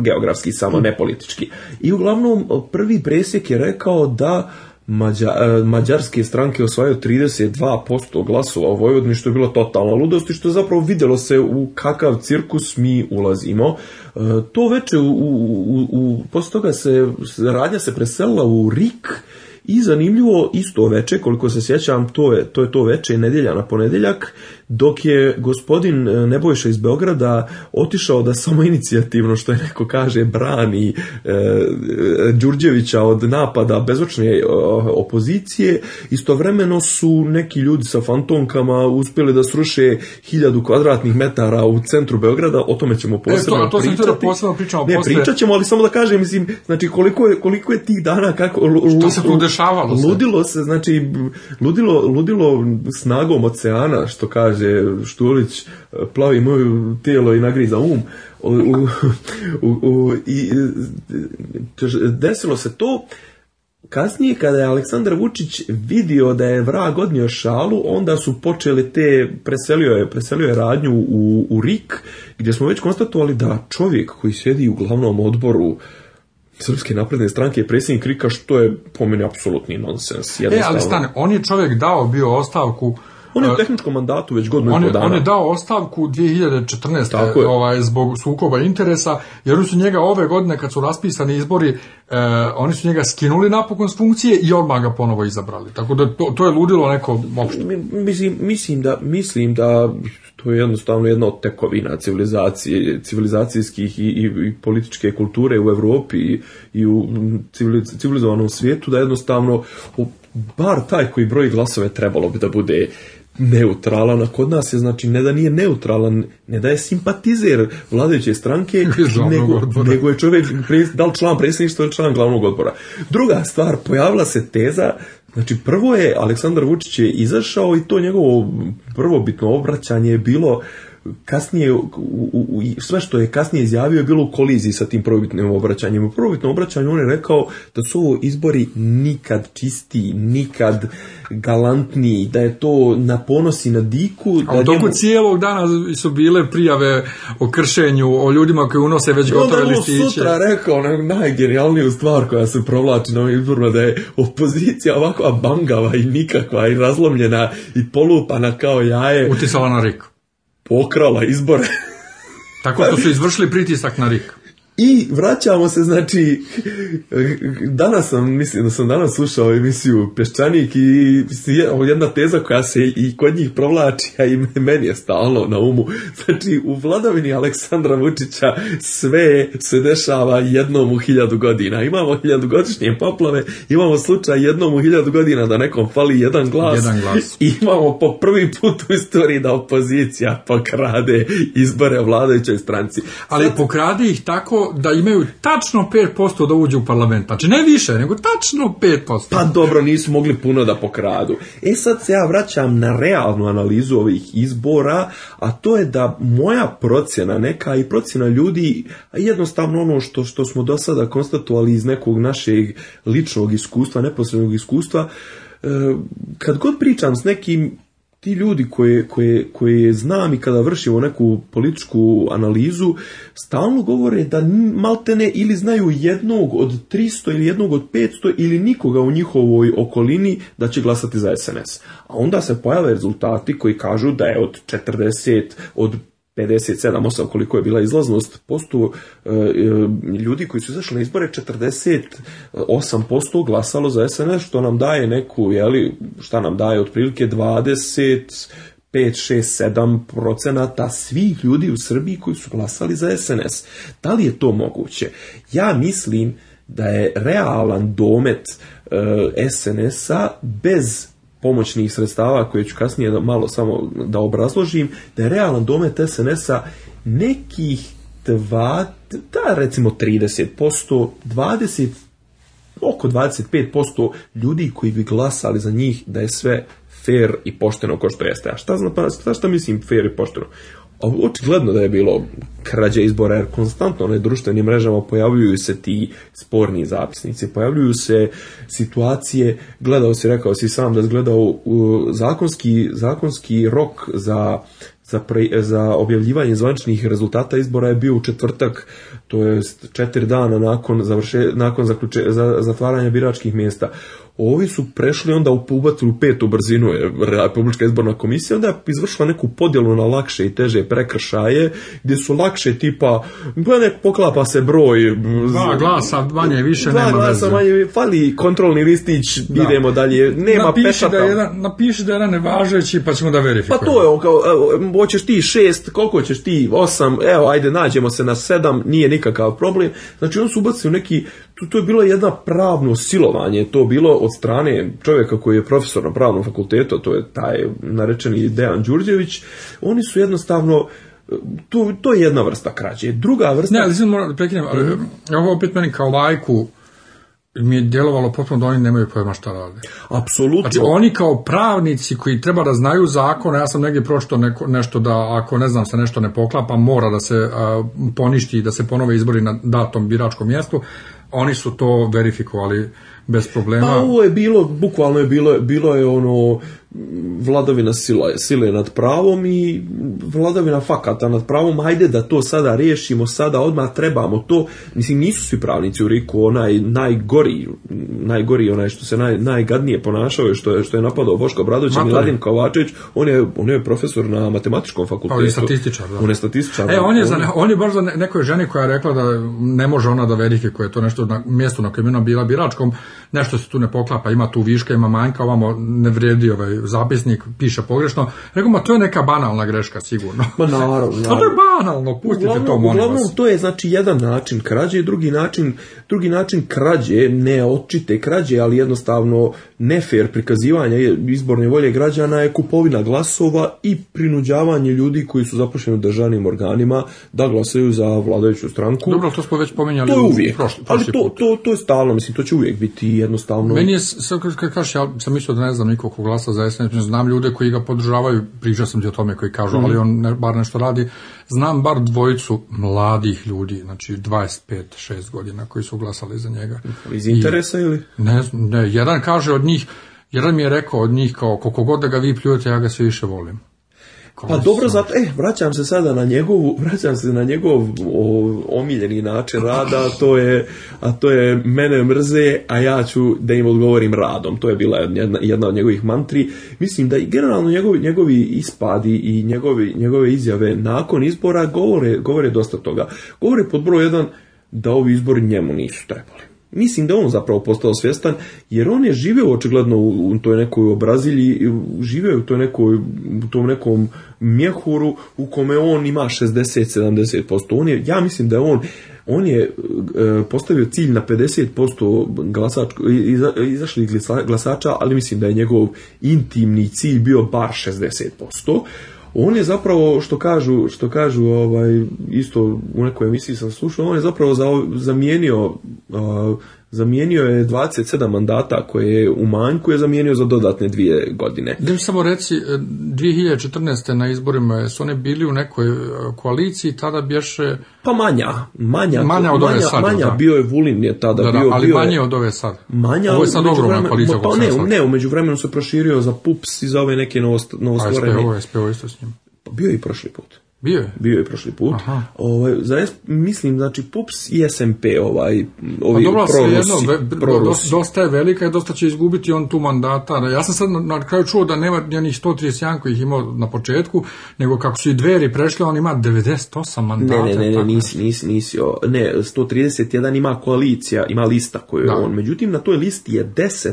geografski samo, ne politički. I uglavnom prvi presjek je rekao da e, mađarske stranke osvajaju 32% glasova u Vojvodini, što je bilo totalna ludost i što je zapravo vidjelo se u kakav cirkus mi ulazimo. E, to veče, u, u, posle toga se radnja se preselila u RIK i zanimljivo isto veče, koliko se sjećam, to je to, je to veče nedjelja na ponedjeljak, dok je gospodin e, Nebojša iz Beograda otišao da samo inicijativno, što je neko kaže, brani e, e Đurđevića od napada bezočne e, opozicije, istovremeno su neki ljudi sa fantomkama uspjeli da sruše hiljadu kvadratnih metara u centru Beograda, o tome ćemo posebno e, to, to pričati. posebno ne, pričat ćemo, ali samo da kažem, mislim, znači koliko je, koliko je tih dana kako... Što se tu dešavalo? Ludilo se, znači, ludilo, ludilo snagom oceana, što kaže kaže Štulić, plavi moju tijelo i nagriza um. i, desilo se to kasnije kada je Aleksandar Vučić vidio da je vrag odnio šalu, onda su počeli te, preselio je, radnju u, RIK, gdje smo već konstatovali da čovjek koji sjedi u glavnom odboru Srpske napredne stranke je predsjednik krika što je po meni apsolutni nonsens. E, ali stane, on je čovjek dao bio ostavku on je u tehničkom mandatu već godinu i pol dana. On je dao ostavku 2014. Tako je. Ovaj, zbog sukoba interesa, jer su njega ove godine kad su raspisani izbori, eh, oni su njega skinuli napokon s funkcije i odmah ga ponovo izabrali. Tako da to, je ludilo neko opšte. Mislim, da, mislim da to je jednostavno jedna od tekovina civilizacijskih i, i, političke kulture u Europi i, u civilizovanom svijetu, da jednostavno bar taj koji broji glasove trebalo bi da bude neutralan, a kod nas je, znači, ne da nije neutralan, ne da je simpatizer vladajuće stranke, nego, nego je čovjek, da li član predsjedništva ili član glavnog odbora. Druga stvar, pojavila se teza Znači, prvo je, Aleksandar Vučić je izašao i to njegovo prvobitno obraćanje je bilo kasnije, sve što je kasnije izjavio je bilo u koliziji sa tim prvobitnim obraćanjem. U prvobitnom obraćanju on je rekao da su ovo izbori nikad čisti, nikad galantniji, da je to na ponosi na diku. A u toku cijelog dana su bile prijave o kršenju, o ljudima koji unose već gotove listiće. sutra rekao ono, najgenijalniju stvar koja se provlači na ovim izborima, da je opozicija ovakva bangava i nikakva i razlomljena i polupana kao jaje. Utisala na riku okrala izbore. Tako što su izvršili pritisak na Rik. I vraćamo se, znači, danas sam, mislim da sam danas slušao emisiju Peščanik i jedna teza koja se i kod njih provlači, a i meni je stalno na umu. Znači, u vladavini Aleksandra Vučića sve se dešava jednom u hiljadu godina. Imamo godišnje poplave, imamo slučaj jednom u hiljadu godina da nekom fali jedan glas. Jedan glas. I imamo po prvi put u istoriji da opozicija pokrade izbore vladajućoj stranci. Ali pokrade ih tako da imaju tačno 5% da uđu u parlament. Znači ne više, nego tačno 5%. Pa dobro, nisu mogli puno da pokradu. E sad se ja vraćam na realnu analizu ovih izbora, a to je da moja procjena neka i procjena ljudi, jednostavno ono što, što smo do sada konstatovali iz nekog našeg ličnog iskustva, neposrednog iskustva, e, kad god pričam s nekim ti ljudi koje, znam i kada vršimo neku političku analizu, stalno govore da maltene ili znaju jednog od 300 ili jednog od 500 ili nikoga u njihovoj okolini da će glasati za SNS. A onda se pojave rezultati koji kažu da je od 40, od 57 koliko je bila izlaznost posto e, e, ljudi koji su izašli na izbore 48% glasalo za SNS što nam daje neku jeli, šta nam daje otprilike 20 5, 6, 7 procenata svih ljudi u Srbiji koji su glasali za SNS. Da li je to moguće? Ja mislim da je realan domet e, SNS-a bez pomoćnih sredstava koje ću kasnije malo samo da obrazložim, da je realan domet SNS-a nekih dva, da recimo 30%, 20, oko 25% ljudi koji bi glasali za njih da je sve fair i pošteno ko što jeste. A šta, zna, pa, šta mislim fair i pošteno? očigledno da je bilo krađe izbora, jer konstantno na društvenim mrežama pojavljuju se ti sporni zapisnici, pojavljuju se situacije, gledao si, rekao si sam da si gledao zakonski, zakonski rok za za, za objavljivanje zvaničnih rezultata izbora je bio u četvrtak, to je četiri dana nakon, završe, nakon za, zatvaranja biračkih mjesta. Ovi su prešli onda u ubacili u petu brzinu je Republička izborna komisija, onda je izvršila neku podjelu na lakše i teže prekršaje, gdje su lakše tipa, pa nek poklapa se broj... Dva glasa manje, više dva nema glasa fali kontrolni listić, da. idemo dalje, nema napiši Da jedan, napiši da jedan nevažeći pa ćemo da verifikujemo. Pa to je on, kao, hoćeš ti šest, koliko hoćeš ti, osam, evo, ajde, nađemo se na sedam, nije nikakav problem. Znači, on su ubacili neki to je bilo jedno pravno silovanje, to je bilo od strane čovjeka koji je profesor na pravnom fakultetu, to je taj narečeni Dejan Đurđević, oni su jednostavno to, to je jedna vrsta krađe. Druga vrsta... Ne, ali sad da prekinem, ali ovo mhm. opet meni kao lajku mi je djelovalo potpuno da oni nemaju pojma šta rade. Apsolutno. Znači, oni kao pravnici koji treba da znaju zakon, ja sam negdje pročito neko, nešto da ako ne znam se nešto ne poklapa, mora da se poništi i da se ponove izbori na datom biračkom mjestu, oni su to verifikovali bez problema. Pa ovo je bilo, bukvalno je bilo, bilo je ono vladovina sila sile nad pravom i vladavina fakata nad pravom, hajde da to sada riješimo, sada odmah trebamo to. Mislim, nisu svi pravnici u Riku onaj najgori, najgori onaj što se naj, najgadnije ponašao što je, što je napadao Boško Bradović i Miladin Kovačević, on je, on je profesor na matematičkom fakultetu. On pa je statističar, da. On je e, za, on je baš za nekoj ženi koja je rekla da ne može ona da velike koje je to nešto na mjestu na kojem je ona bila biračkom, nešto se tu ne poklapa, ima tu viška, ima manjka, ovamo ne vrijedi ovaj zapisnik, piše pogrešno. Rekao, ma to je neka banalna greška sigurno. Ma naravno. naravno. to je banalno, pustite uglavnom, to molim uglavnom, to je znači jedan način krađe i drugi način drugi način krađe, ne očite krađe, ali jednostavno nefer prikazivanja izborne volje građana je kupovina glasova i prinuđavanje ljudi koji su zapošljeni u državnim organima da glasaju za vladajuću stranku. Dobro, to smo već pominjali. To je uvijek, ali to, je stalno, mislim, to će uvijek biti jednostavno. Meni je, kad kažeš, ja sam mislio da ne znam nikog glasa za SNS, znam ljude koji ga podržavaju, pričao sam ti o tome koji kažu, mhm. ali on bar nešto radi, znam bar dvojicu mladih ljudi, znači 25-6 godina koji su glasali za njega. Iz interesa ili? Ne, ne, jedan kaže od njih, jedan mi je rekao od njih kao koliko god da ga vi pljujete, ja ga sve više volim. Pa dobro, zato, eh, vraćam se sada na njegovu, vraćam se na njegov o, omiljeni način rada, a to je, a to je mene mrze, a ja ću da im odgovorim radom. To je bila jedna, jedna od njegovih mantri. Mislim da i generalno njegovi, njegovi ispadi i njegovi, njegove izjave nakon izbora govore, govore dosta toga. Govore pod broj jedan da ovi izbori njemu nisu trebali. Mislim da on zapravo postao svjestan, jer on je živio očigledno u toj nekoj obrazilji, živio u, toj nekoj, u tom nekom mjehuru u kome on ima 60-70%. On je, ja mislim da je on on je e, postavio cilj na 50% iza, izašlih glasača, ali mislim da je njegov intimni cilj bio bar 60% on je zapravo, što kažu, što kažu ovaj, isto u nekoj emisiji sam slušao, on je zapravo zamijenio uh, zamijenio je 27 mandata koje je u manjku je zamijenio za dodatne dvije godine. Da samo reci, 2014. E, na izborima su one bili u nekoj e, koaliciji, tada bješe... Pa manja, manja. Manja od ove sad. Manja, bio je Vulin je tada da, bio... ali bio, manje od ove sad. Manja, ovo je sad ogromna koalicija. Pa ne, ne, umeđu se proširio za PUPS i za ove neke novostvorene... A SPO, isto s njim. Pa bio je i prošli put. Bio je? Bio je prošli put. Ovo, Ovaj, mislim, znači, PUPS i SMP, ovaj, ovi pa dobro, ve, Dosta je velika i dosta će izgubiti on tu mandata. Ja sam sad na, na kraju čuo da nema ni 131 131 kojih imao na početku, nego kako su i dveri prešli, on ima 98 mandata. Ne, ne, ne, ne nisi, nisi, nisi, o, ne, 131 ima koalicija, ima lista koju je da. on. Međutim, na toj listi je 10,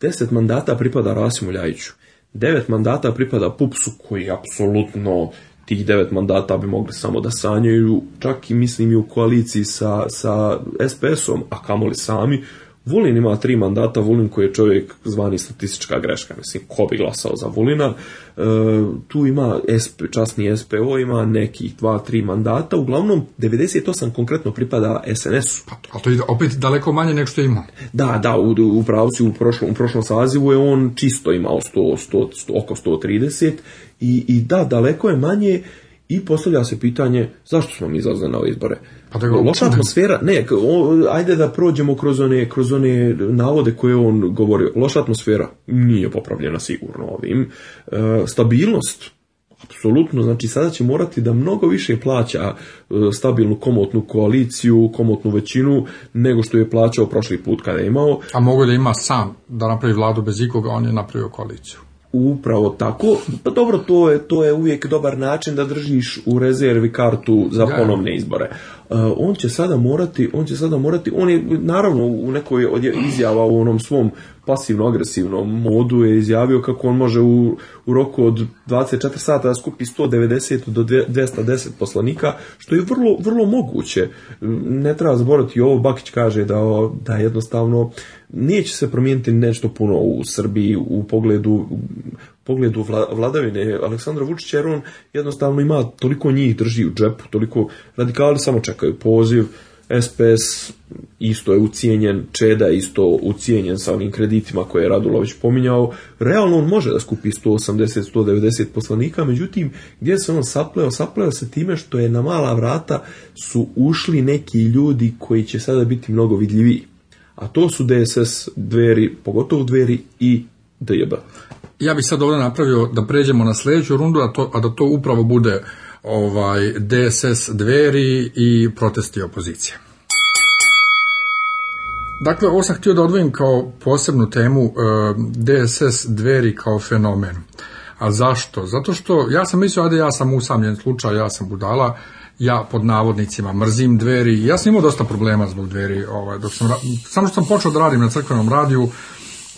10 mandata pripada Rasimu Ljajiću. Devet mandata pripada Pupsu koji apsolutno tih devet mandata bi mogli samo da sanjaju, čak i mislim i u koaliciji sa, sa SPS-om, a kamoli sami, Vulin ima tri mandata, Vulin koji je čovjek zvani statistička greška, mislim, ko bi glasao za Vulina, e, tu ima SP, časni SPO, ima nekih dva, tri mandata, uglavnom 98 konkretno pripada SNS-u. Pa, to je opet daleko manje nego što ima. Da, da, u, u pravci u prošlom, u prošlom sazivu je on čisto imao 100, oko 130 i, i da, daleko je manje i postavlja se pitanje zašto smo mi izlazili na ove izbore. Pa da Loša atmosfera, ne, ajde da prođemo kroz one, kroz one navode koje on govorio. Loša atmosfera nije popravljena sigurno ovim. E, stabilnost, apsolutno, znači sada će morati da mnogo više plaća e, stabilnu komotnu koaliciju, komotnu većinu, nego što je plaćao prošli put kada je imao. A mogu da ima sam, da napravi vladu bez ikoga, on je napravio koaliciju. Upravo tako. Pa dobro, to je, to je uvijek dobar način da držiš u rezervi kartu za ponovne izbore. Uh, on će sada morati, on će sada morati, on je naravno u nekoj od izjava u onom svom pasivno-agresivnom modu je izjavio kako on može u, roku od 24 sata da skupi 190 do 210 poslanika, što je vrlo, vrlo moguće. Ne treba zaboraviti, ovo Bakić kaže da, da jednostavno neće se promijeniti nešto puno u Srbiji u pogledu, pogledu vladavine Aleksandra Vučića, jer on jednostavno ima toliko njih drži u džepu, toliko radikali samo čekaju poziv, SPS isto je ucijenjen, Čeda isto ucijenjen sa onim kreditima koje je Radulović pominjao. Realno on može da skupi 180-190 poslanika, međutim gdje se on sapleo? Sapleo se time što je na mala vrata su ušli neki ljudi koji će sada biti mnogo vidljiviji a to su DSS, dveri, pogotovo dveri i DJB. Ja bih sad ovdje napravio da pređemo na sljedeću rundu, a, to, a da to upravo bude ovaj DSS dveri i protesti opozicije. Dakle, ovo sam htio da odvojim kao posebnu temu e, DSS dveri kao fenomen. A zašto? Zato što ja sam mislio, ajde ja sam usamljen slučaj, ja sam budala, ja pod navodnicima mrzim dveri. Ja sam imao dosta problema zbog dveri. Ovaj, dok sam, samo što sam počeo da radim na crkvenom radiju,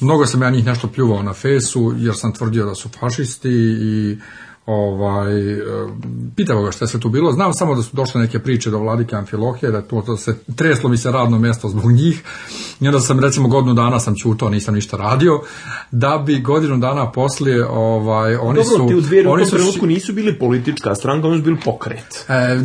mnogo sam ja njih nešto pljuvao na fesu jer sam tvrdio da su fašisti i ovaj, e, pitao ga šta se tu bilo, znam samo da su došle neke priče do vladike Amfilohije, da to, se, treslo mi se radno mjesto zbog njih, i onda sam recimo godinu dana sam čutao, nisam ništa radio, da bi godinu dana poslije, ovaj, oni su... u dvije oni su, trenutku nisu bili politička stranka, oni su bili pokret. E,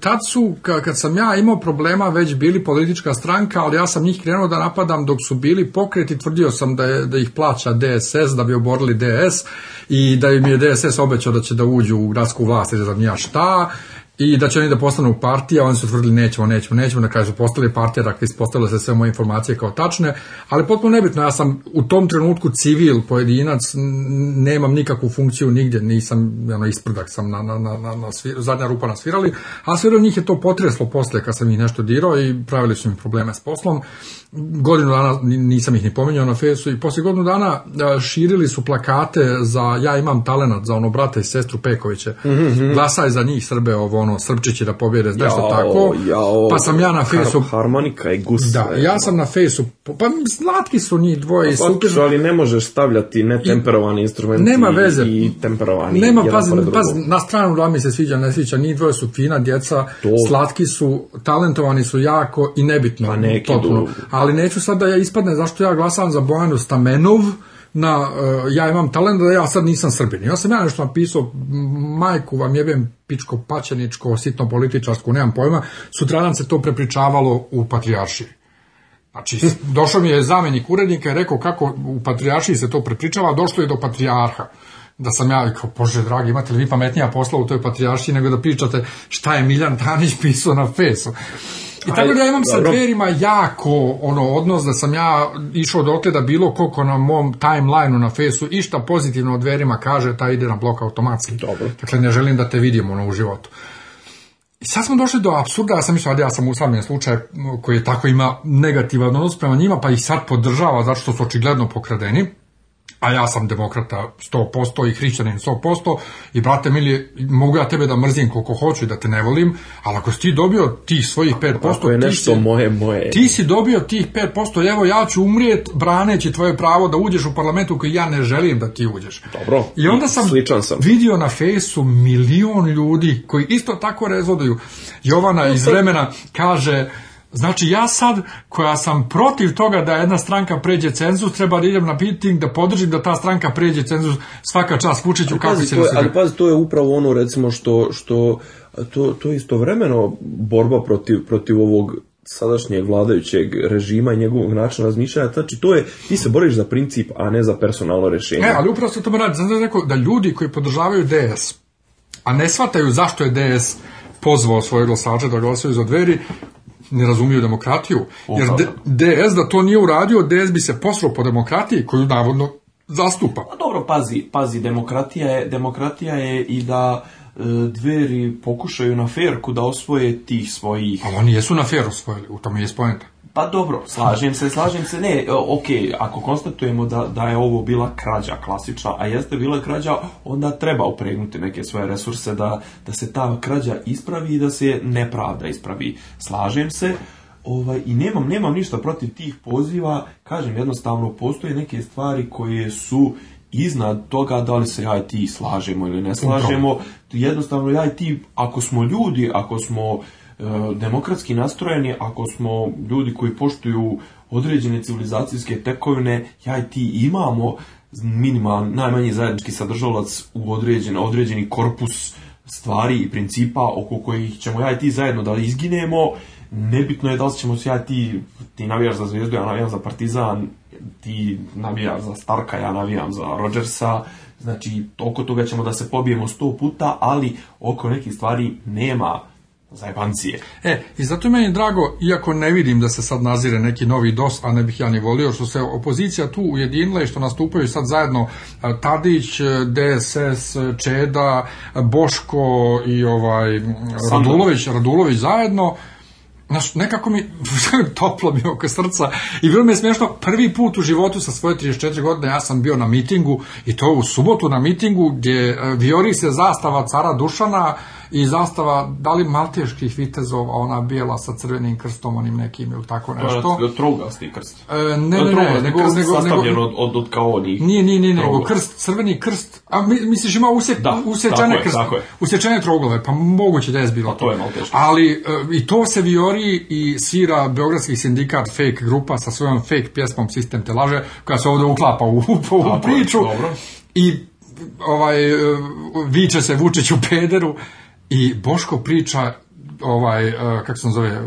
tad su, kad sam ja imao problema, već bili politička stranka, ali ja sam njih krenuo da napadam dok su bili pokret i tvrdio sam da, je, da ih plaća DSS, da bi oborili DS i da im je DSS se obećao da će da uđu u gradsku vlast, da znam ja šta, i da će oni da postanu partija, oni su tvrdili nećemo, nećemo, nećemo, na kraju su postali partija, dakle ispostavile se sve moje informacije kao tačne, ali potpuno nebitno, ja sam u tom trenutku civil, pojedinac, nemam nikakvu funkciju nigdje, nisam, ono, isprdak sam na, na, na, na, na zadnja rupa na svirali, a sve njih je to potreslo poslije kad sam ih nešto dirao i pravili su mi probleme s poslom, godinu dana nisam ih ni pominjao na fesu i poslije godinu dana e, širili su plakate za ja imam talenat za ono brata i sestru Pekoviće mm glasaj za njih Srbe ovo ono Srpčići da pobjede nešto tako pa sam ja na fesu harmonika i da, ja sam na fesu pa slatki su njih dvoje i pa ali ne možeš stavljati netemperovani instrument nema veze i temperovani nema na stranu da mi se sviđa ne sviđa njih dvoje su fina djeca slatki su talentovani su jako i nebitno pa neki ali neću sad da ja ispadne zašto ja glasam za Bojanu Stamenov, na, e, ja imam talent da ja sad nisam srbin. Ja sam ja nešto napisao, majku vam jebem pičko pačeničko, sitno političarsku, nemam pojma, sutradan se to prepričavalo u patrijaršiji. Znači, došao mi je zamjenik urednika i rekao kako u patrijaršiji se to prepričava, došlo je do patrijarha da sam ja kao, bože dragi, imate li vi pametnija posla u toj patrijaršiji nego da pričate šta je Miljan Tanić pisao na fesu. I tako da ja imam dobro. sa dverima jako ono odnos da sam ja išao dotle da bilo koliko na mom timelineu na fesu išta pozitivno o dverima kaže ta ide na blok automatski. Dobro. Dakle ne želim da te vidim ono u životu. I sad smo došli do apsurda, ja sam mislio, ja sam usamljen slučaj koji je tako ima negativan odnos prema njima, pa ih sad podržava zato što su očigledno pokradeni a ja sam demokrata 100% i hrišćanin 100% i brate mili, mogu ja tebe da mrzim koliko hoću i da te ne volim, ali ako si ti dobio tih svojih 5%, posto ti, si, moje, moje. ti si dobio tih 5%, evo ja ću umrijet braneći tvoje pravo da uđeš u parlamentu koji ja ne želim da ti uđeš. Dobro, I onda sam, sličan sam. vidio na fejsu milion ljudi koji isto tako rezoduju. Jovana iz vremena kaže Znači ja sad koja sam protiv toga da jedna stranka pređe cenzus, treba da idem na piting, da podržim da ta stranka pređe cenzus svaka čast Vučiću kako se. Ali pazi, to je upravo ono recimo što, što to, to je istovremeno borba protiv, protiv ovog sadašnjeg vladajućeg režima i njegovog načina razmišljanja, znači to je, ti se boriš za princip, a ne za personalno rješenje. Ne, ali upravo se to radi, znači neko, da ljudi koji podržavaju DS, a ne shvataju zašto je DS pozvao svoje glasače da glasaju za dveri, ne razumiju demokratiju. Jer DS da to nije uradio, DS bi se poslao po demokratiji koju navodno zastupa. Pa dobro, pazi, pazi, demokratija je, demokratija je i da e, dveri pokušaju na ferku da osvoje tih svojih... Ali oni jesu na fer osvojili, u tome je spojenta. Pa dobro, slažem se, slažem se. Ne, e, ok, ako konstatujemo da, da je ovo bila krađa klasična, a jeste bila krađa, onda treba upregnuti neke svoje resurse da, da se ta krađa ispravi i da se nepravda ispravi. Slažem se. Ovaj, I nemam, nemam ništa protiv tih poziva, kažem jednostavno, postoje neke stvari koje su iznad toga da li se ja i ti slažemo ili ne slažemo. Jednostavno ja i ti, ako smo ljudi, ako smo E, demokratski nastrojeni ako smo ljudi koji poštuju određene civilizacijske tekovine, ja i ti imamo minimal, najmanji zajednički sadržavlac u određen, određeni korpus stvari i principa oko kojih ćemo ja i ti zajedno da izginemo, nebitno je da li ćemo se ja ti, ti navijaš za Zvijezdu, ja navijam za Partizan, ti navijaš za Starka, ja navijam za Rodgersa, znači oko toga ćemo da se pobijemo sto puta, ali oko nekih stvari nema zajebancije. E, i zato meni je drago, iako ne vidim da se sad nazire neki novi dos, a ne bih ja ni volio, što se opozicija tu ujedinila i što nastupaju sad zajedno e, Tadić, e, DSS, e, Čeda, Boško i ovaj Radulović, Radulović zajedno, Znaš, nekako mi toplo mi oko srca i bilo mi je smiješno prvi put u životu sa svoje 34 godine ja sam bio na mitingu i to u subotu na mitingu gdje viori se zastava cara Dušana i zastava, da li malteških vitezova, ona bijela sa crvenim krstom, onim nekim ili tako nešto. To je krst. E, ne, ne, ne, nego, od, od, kao onih. Nije, nije, nije, nego krst, crveni krst, a misliš ima usjek, da, usječane krst, usjećane trogove, pa moguće da je bilo pa to je malteški. Ali e, i to se viori i svira Beogradski sindikat fake grupa sa svojom fake pjesmom Sistem te laže, koja se ovdje uklapa u, ovu priču. I ovaj, e, viče se Vučiću pederu i Boško priča ovaj, e, kako se zove,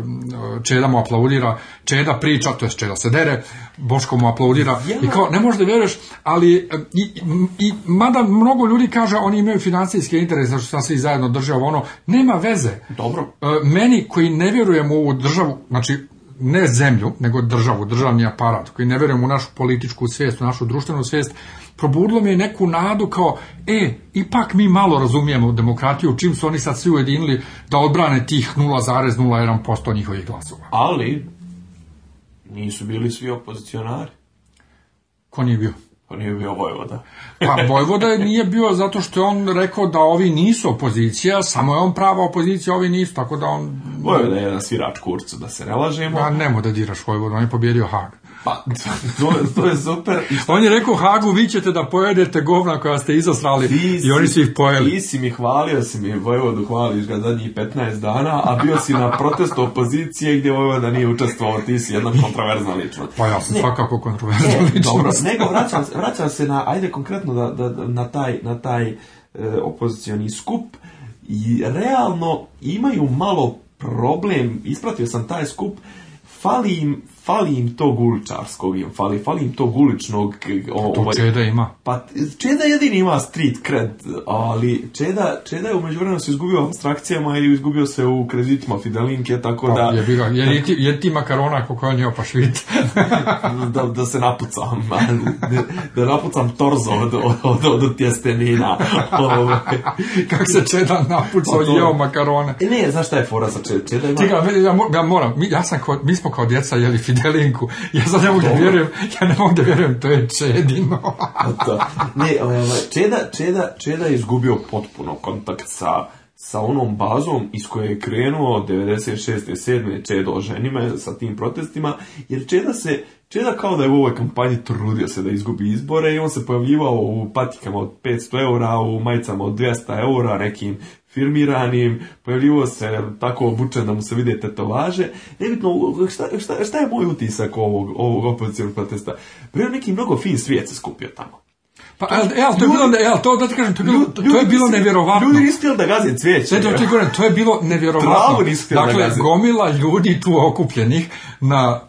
Čeda mu aplaudira, Čeda priča, to je Čeda se dere, Boško mu aplaudira i kao, ne možda vjeruješ, ali e, i, i, mada mnogo ljudi kaže, oni imaju financijski interes, znači sam svi zajedno država, ono, nema veze. Dobro. E, meni koji ne vjerujem u ovu državu, znači ne zemlju, nego državu, državni aparat, koji ne vjerujem u našu političku svijest, u našu društvenu svijest, probudilo mi je neku nadu kao, e, ipak mi malo razumijemo demokratiju, čim su oni sad svi ujedinili da odbrane tih 0,01% njihovih glasova. Ali, nisu bili svi opozicionari. Ko nije bio? On pa nije bio Vojvoda. pa Vojvoda nije bio zato što je on rekao da ovi nisu opozicija, samo je on prava opozicija, ovi nisu, tako da on... Vojvoda je jedan svirač kurcu, da se ne lažemo. nemo da diraš Vojvoda, on je pobjedio Hag. Pa, to, to je super. On je rekao Hagu, vi ćete da pojedete govna koja ste izosrali si, i oni su ih pojeli. Ti si mi hvalio, si mi Vojvodu hvališ ga zadnjih 15 dana, a bio si na protestu opozicije gdje Vojvoda nije učestvovao, ti si jedna kontroverzna ličnost. Pa ja sam svakako kontroverzna e, ličnost. Dobro, nego vraćam, vraćam se na, ajde konkretno da, da, na taj, na taj e, skup i realno imaju malo problem, ispratio sam taj skup, fali im, fali im tog uličarskog, im fali, fali im tog uličnog... O, to ovaj, Čeda ima. Pa Čeda jedini ima street cred, ali Čeda, Čeda je umeđu vremenu se izgubio abstrakcijama i izgubio se u kreditima Fidelinke, tako pa, da... Je, bilo, je, ti, je ti makarona ako koja je da, da se napucam, da, da napucam torzo od, od, od, od tjestenina. Ovaj. Kako Kak se Čeda napucao, pa i jeo makarone. E, ne, znaš šta je fora za Čeda? Čeda ima... ja, ja, moram, mi, ja sam, mi smo kao djeca jeli ja sad ne mogu da vjerujem, ja ne mogu da vjerujem, to je Čedino. da. Ne, čeda, čeda, čeda je izgubio potpuno kontakt sa sa onom bazom iz koje je krenuo 96. 7. Čedo ženima sa tim protestima, jer Čeda se, Čeda kao da je u ovoj kampanji trudio se da izgubi izbore i on se pojavljivao u patikama od 500 eura, u majicama od 200 eura, nekim firmiranim, pojavljivo se tako obučen da mu se vide tetovaže. Nebitno, šta, je moj utisak ovog, ovog protesta? Bio pa neki mnogo fin svijet se skupio tamo. Pa, to, e, to je bilo, ja, e, to da ti kažem, to je bilo, ljudi, to je bilo nevjerovatno. Ljudi nisu htjeli da gaze cvijeće. Sve to to je bilo nevjerovatno. dakle, gomila ljudi tu okupljenih na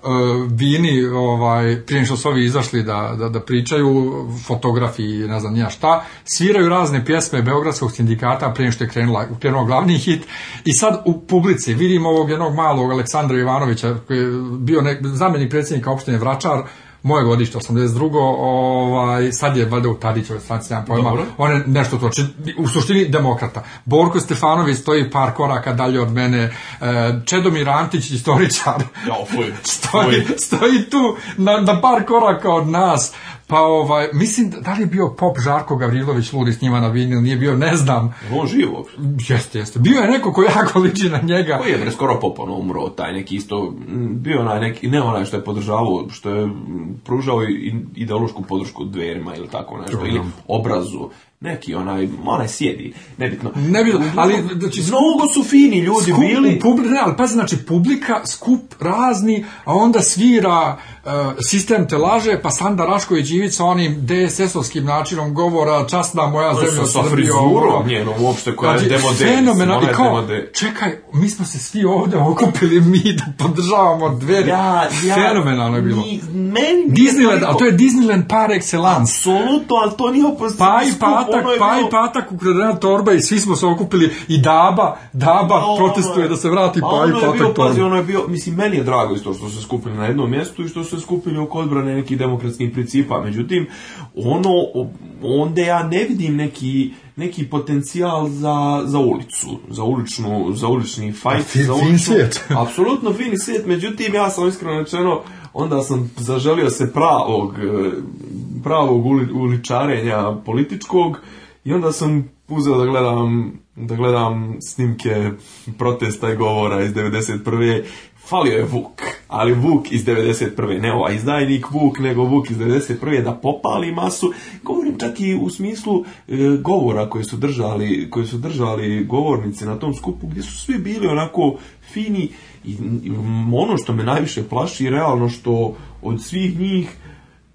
uh, ovaj, prije što su ovi izašli da, da, da pričaju, fotografi i ne znam nija šta, sviraju razne pjesme Beogradskog sindikata prije što je krenula, krenuo glavni hit i sad u publici vidim ovog jednog malog Aleksandra Ivanovića koji je bio nek, zamjenik predsjednika opštine Vračar, moje godište, 82. Ovaj, sad je valjda u Tadićove stranci, nemam pojma. Dobro. On je nešto to, či, u suštini demokrata. Borko Stefanović stoji par koraka dalje od mene. E, Čedomir Antić, istoričar, Ja fuj, stoji, stoji tu na, na par koraka od nas. Pa ovaj, mislim, da li je bio pop Žarko Gavrilović ludi s njima na vinil, nije bio, ne znam. On živo. Jeste, jeste. Bio je neko ko jako liči na njega. Koji je preskoro skoro pop, umro, taj neki isto, bio onaj neki, ne onaj što je podržavao, što je pružao ideološku podršku dverima ili tako nešto, ili obrazu neki onaj, onaj sjedi, nebitno. Nebitno, ali znači, mnogo su fini ljudi bili. ne, ali pazi, znači publika, skup razni, a onda svira E, sistem te laže, pa Sanda Rašković Ivić sa onim DSS-ovskim načinom govora, časna moja zemlja sa frizurom ono. njenom uopšte koja znači, je demo fenomenalno, kao, čekaj, mi smo se svi ovde okupili, mi da podržavamo dveri. Ja, ja, fenomenalno je bilo. Disneyland, a to je Disneyland par excellence. Absolutno, ali to nije oprosti. Pa i patak, pa ono pa i patak pa ukradena torba i svi smo se okupili i daba, daba no, protestuje da se vrati pa i ono patak pa torba. Ono je bio, mislim, meni je drago isto što su se skupili na jednom mjestu i što su se skupili oko odbrane nekih demokratskih principa. Međutim, ono, onda ja ne vidim neki, neki potencijal za, za ulicu, za, uličnu, za ulični fajt. za Apsolutno fini svijet, međutim, ja sam iskreno rečeno, onda sam zaželio se pravog, eh, pravog uličarenja političkog i onda sam uzeo da gledam da gledam snimke protesta i govora iz 91 falio je Vuk, ali Vuk iz 91. Ne ovaj izdajnik Vuk, nego Vuk iz 91. da popali masu. Govorim čak i u smislu e, govora koje su, držali, su držali govornice na tom skupu, gdje su svi bili onako fini. I, ono što me najviše plaši, realno što od svih njih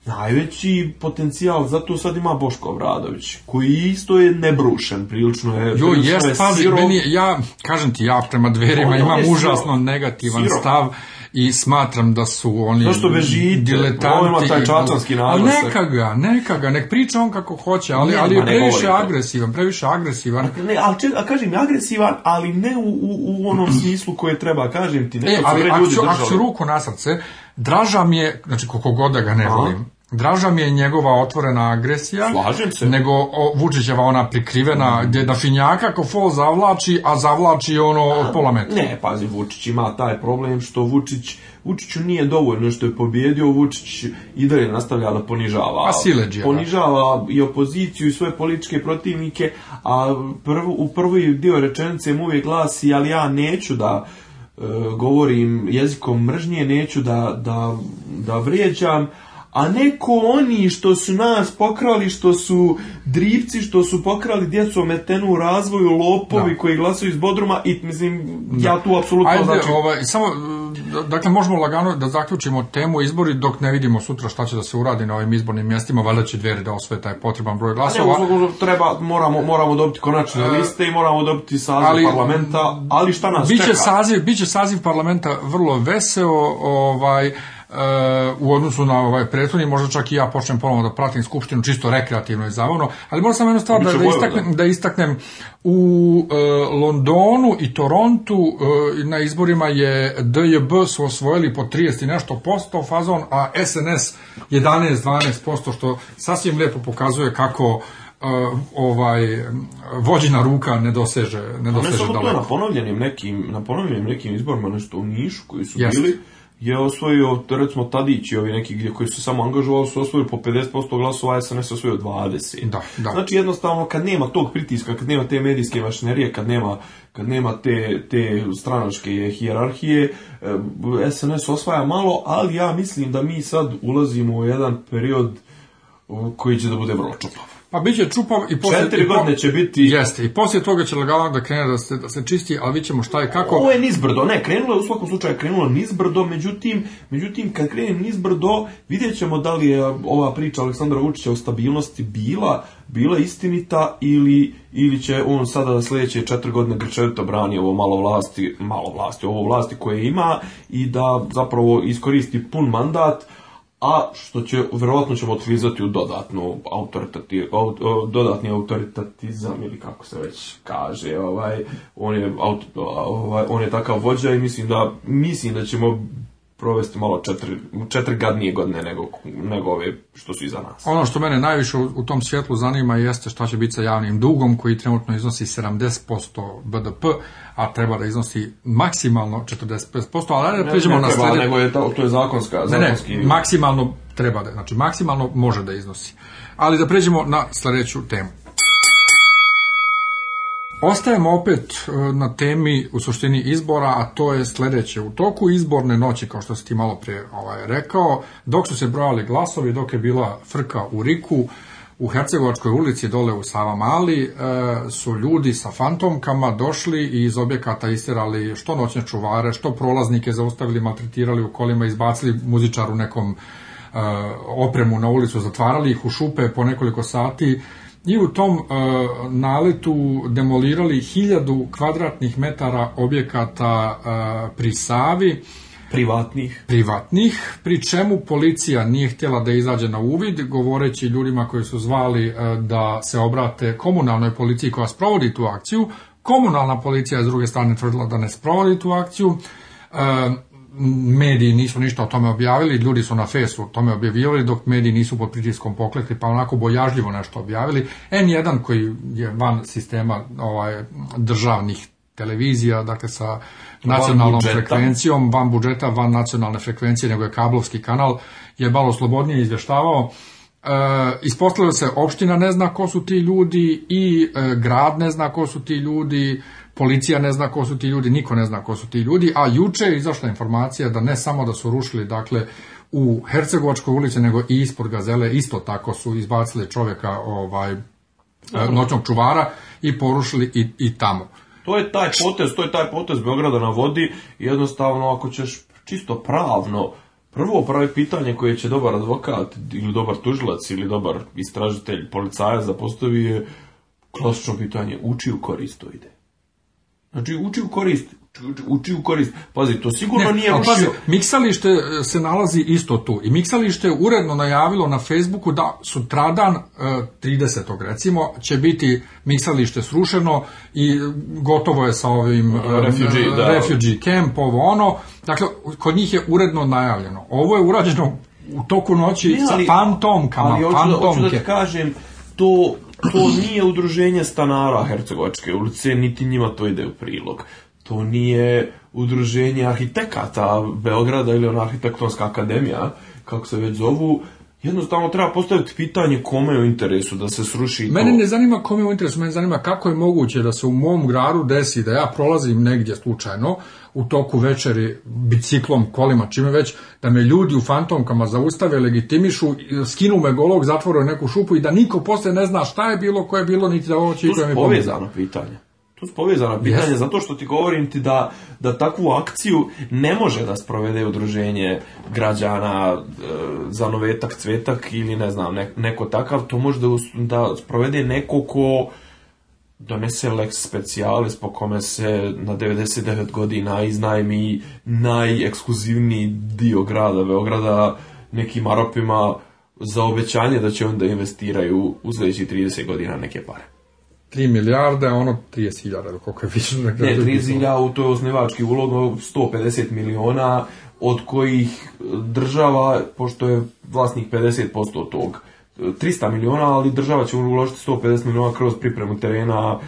najveći potencijal zato sad ima Boško Vradović koji isto je nebrušen prilično je jo meni ja kažem ti ja prema dverima imam užasno negativan stav i smatram da su oni što bežite? diletanti. taj čačanski nadlasak Ali neka ga, neka ga, nek priča on kako hoće, ali, ali je previše agresivan, previše agresivan. A, ne, ali a kažem, agresivan, ali ne u, u, onom smislu koje treba, kažem ti. Ne, e, ali ako ruku na srce, Draža mi je, znači koliko god da ga ne volim, Draža mi je njegova otvorena agresija, Slažem se. nego o, Vučićeva ona prikrivena, gdje mm. da Finjaka ko fol zavlači, a zavlači ono od pola metra. Ne, pazi, Vučić ima taj problem što Vučić, Vučiću nije dovoljno što je pobjedio, Vučić i dalje nastavlja da ponižava. Pa ponižava i opoziciju i svoje političke protivnike, a u prvi dio rečenice mu uvijek glasi, ali ja neću da e, govorim jezikom mržnje, neću da, da, da vrijeđam, a neko oni što su nas pokrali, što su drivci, što su pokrali djecu ometenu u razvoju, lopovi koji glasaju iz Bodruma i mislim, ja tu apsolutno Ajde, znači... ovaj, samo, dakle, možemo lagano da zaključimo temu izbori dok ne vidimo sutra šta će da se uradi na ovim izbornim mjestima, valjda će dveri da osvoje taj potreban broj glasova. Ne, treba, moramo, moramo dobiti konačne e, liste i moramo dobiti saziv parlamenta, ali šta nas biće čeka? Saziv, biće saziv parlamenta vrlo veseo, ovaj, u odnosu na ovaj prethodni, možda čak i ja počnem ponovno da pratim skupštinu čisto rekreativno i zavodno, ali moram samo jednu stvar da, da, istaknem, da istaknem u e, Londonu i Torontu e, na izborima je DJB su osvojili po 30 i nešto posto fazon, a SNS 11-12 posto, što sasvim lijepo pokazuje kako e, ovaj vođina ruka ne doseže ne doseže Ne samo to, na ponovljenim nekim na ponovljenim nekim izborima nešto u Nišu koji su bili je osvojio, recimo Tadić i ovi neki gdje koji su samo angažovali su osvojili po 50% glasova, SNS osvojio 20. Da, da. Znači jednostavno kad nema tog pritiska, kad nema te medijske mašinerije, kad nema, kad nema te, te stranačke hijerarhije, SNS eh, osvaja malo, ali ja mislim da mi sad ulazimo u jedan period koji će da bude vrlo čupav. Pa bit će čupav i poslije... Četiri godine će biti... Jeste, i poslije toga će lagano da krene da se, da se čisti, ali vidjet ćemo šta je kako... Ovo je nizbrdo, ne, krenulo je u svakom slučaju, krenulo nizbrdo, međutim, međutim kad krene nizbrdo, vidjet ćemo da li je ova priča Aleksandra Vučića o stabilnosti bila, bila istinita ili, ili će on sada sljedeće četiri godine grčevito brani ovo malo vlasti, malo vlasti, ovo vlasti koje ima i da zapravo iskoristi pun mandat, a što će, vjerojatno ćemo otvizati u dodatnu autoritati, dodatni autoritatizam ili kako se već kaže, ovaj, on je, ovaj, on je takav vođa i mislim da, mislim da ćemo provesti malo četiri, četiri gadnije godine nego, nego ove što su iza nas. Ono što mene najviše u tom svjetlu zanima jeste šta će biti sa javnim dugom koji trenutno iznosi 70% BDP, a treba da iznosi maksimalno 45%, ali ne, ne na treba, nego to, je zakonska, zakonski... Ne, maksimalno treba da, znači maksimalno može da iznosi. Ali da pređemo na sljedeću temu. Ostajemo opet e, na temi u suštini izbora, a to je sljedeće. U toku izborne noći, kao što si ti malo prije ovaj, rekao, dok su se brojali glasovi, dok je bila frka u Riku, u Hercegovačkoj ulici dole u Sava e, su ljudi sa fantomkama došli i iz objekata istirali što noćne čuvare, što prolaznike zaustavili, maltretirali u kolima, izbacili muzičaru nekom e, opremu na ulicu, zatvarali ih u šupe po nekoliko sati i u tom e, naletu demolirali hiljadu kvadratnih metara objekata e, pri Savi. Privatnih. Privatnih, pri čemu policija nije htjela da izađe na uvid, govoreći ljudima koji su zvali e, da se obrate komunalnoj policiji koja sprovodi tu akciju. Komunalna policija je s druge strane tvrdila da ne sprovodi tu akciju mediji nisu ništa o tome objavili, ljudi su na fesu o tome objavili dok mediji nisu pod pritiskom poklekli, pa onako bojažljivo nešto objavili. N1 koji je van sistema ovaj, državnih televizija, dakle sa nacionalnom frekvencijom, van budžeta, van nacionalne frekvencije, nego je kablovski kanal, je malo slobodnije izvještavao. E, se opština ne zna ko su ti ljudi i e, grad ne zna ko su ti ljudi, policija ne zna ko su ti ljudi, niko ne zna ko su ti ljudi, a juče je izašla informacija da ne samo da su rušili, dakle, u Hercegovačkoj ulici, nego i ispod Gazele, isto tako su izbacili čovjeka ovaj, e, noćnog čuvara i porušili i, i tamo. To je taj potez, to je taj potez Beograda na vodi, jednostavno ako ćeš čisto pravno Prvo pravi pitanje koje će dobar advokat ili dobar tužilac ili dobar istražitelj policajac da je klasično pitanje uči u koristu ide. Znači uči u korist. Uči u korist. Pazi, to sigurno nije učio. miksalište e, se nalazi isto tu. I miksalište je uredno najavilo na Facebooku da sutradan 30. E, recimo će biti miksalište srušeno i gotovo je sa ovim e, refugee, da. camp, ovo ono. Dakle, kod njih je uredno najavljeno. Ovo je urađeno u toku noći sa fantomkama, ali hoću, da ti kažem, to to nije udruženje stanara Hercegovačke ulice, niti njima to ide u prilog. To nije udruženje arhitekata Beograda ili ona arhitektonska akademija, kako se već zovu, Jednostavno treba postaviti pitanje kome je u interesu da se sruši Mene ne zanima kome je u interesu, mene zanima kako je moguće da se u mom gradu desi da ja prolazim negdje slučajno, u toku večeri biciklom, kolima, čime već, da me ljudi u fantomkama zaustave, legitimišu, skinu me golog, zatvore neku šupu i da niko poslije ne zna šta je bilo, koje je bilo, niti da ovo će mi povezano povezano pitanje. To je povezana pitanje, zato što ti govorim ti da, da takvu akciju ne može da sprovede udruženje građana e, za novetak, cvetak ili ne znam, neko takav, to može da, da sprovede neko ko donese lex specialis po kome se na 99 godina iznajmi najekskluzivniji dio grada Beograda nekim Arapima za obećanje da će onda investiraju u sljedećih 30 godina neke pare. 3 milijarde, a ono 30 hiljada, koliko je više. Ne, 30 hiljada, to je osnivački ulog, 150 miliona, od kojih država, pošto je vlasnik 50% tog, 300 miliona, ali država će uložiti 150 miliona kroz pripremu terena,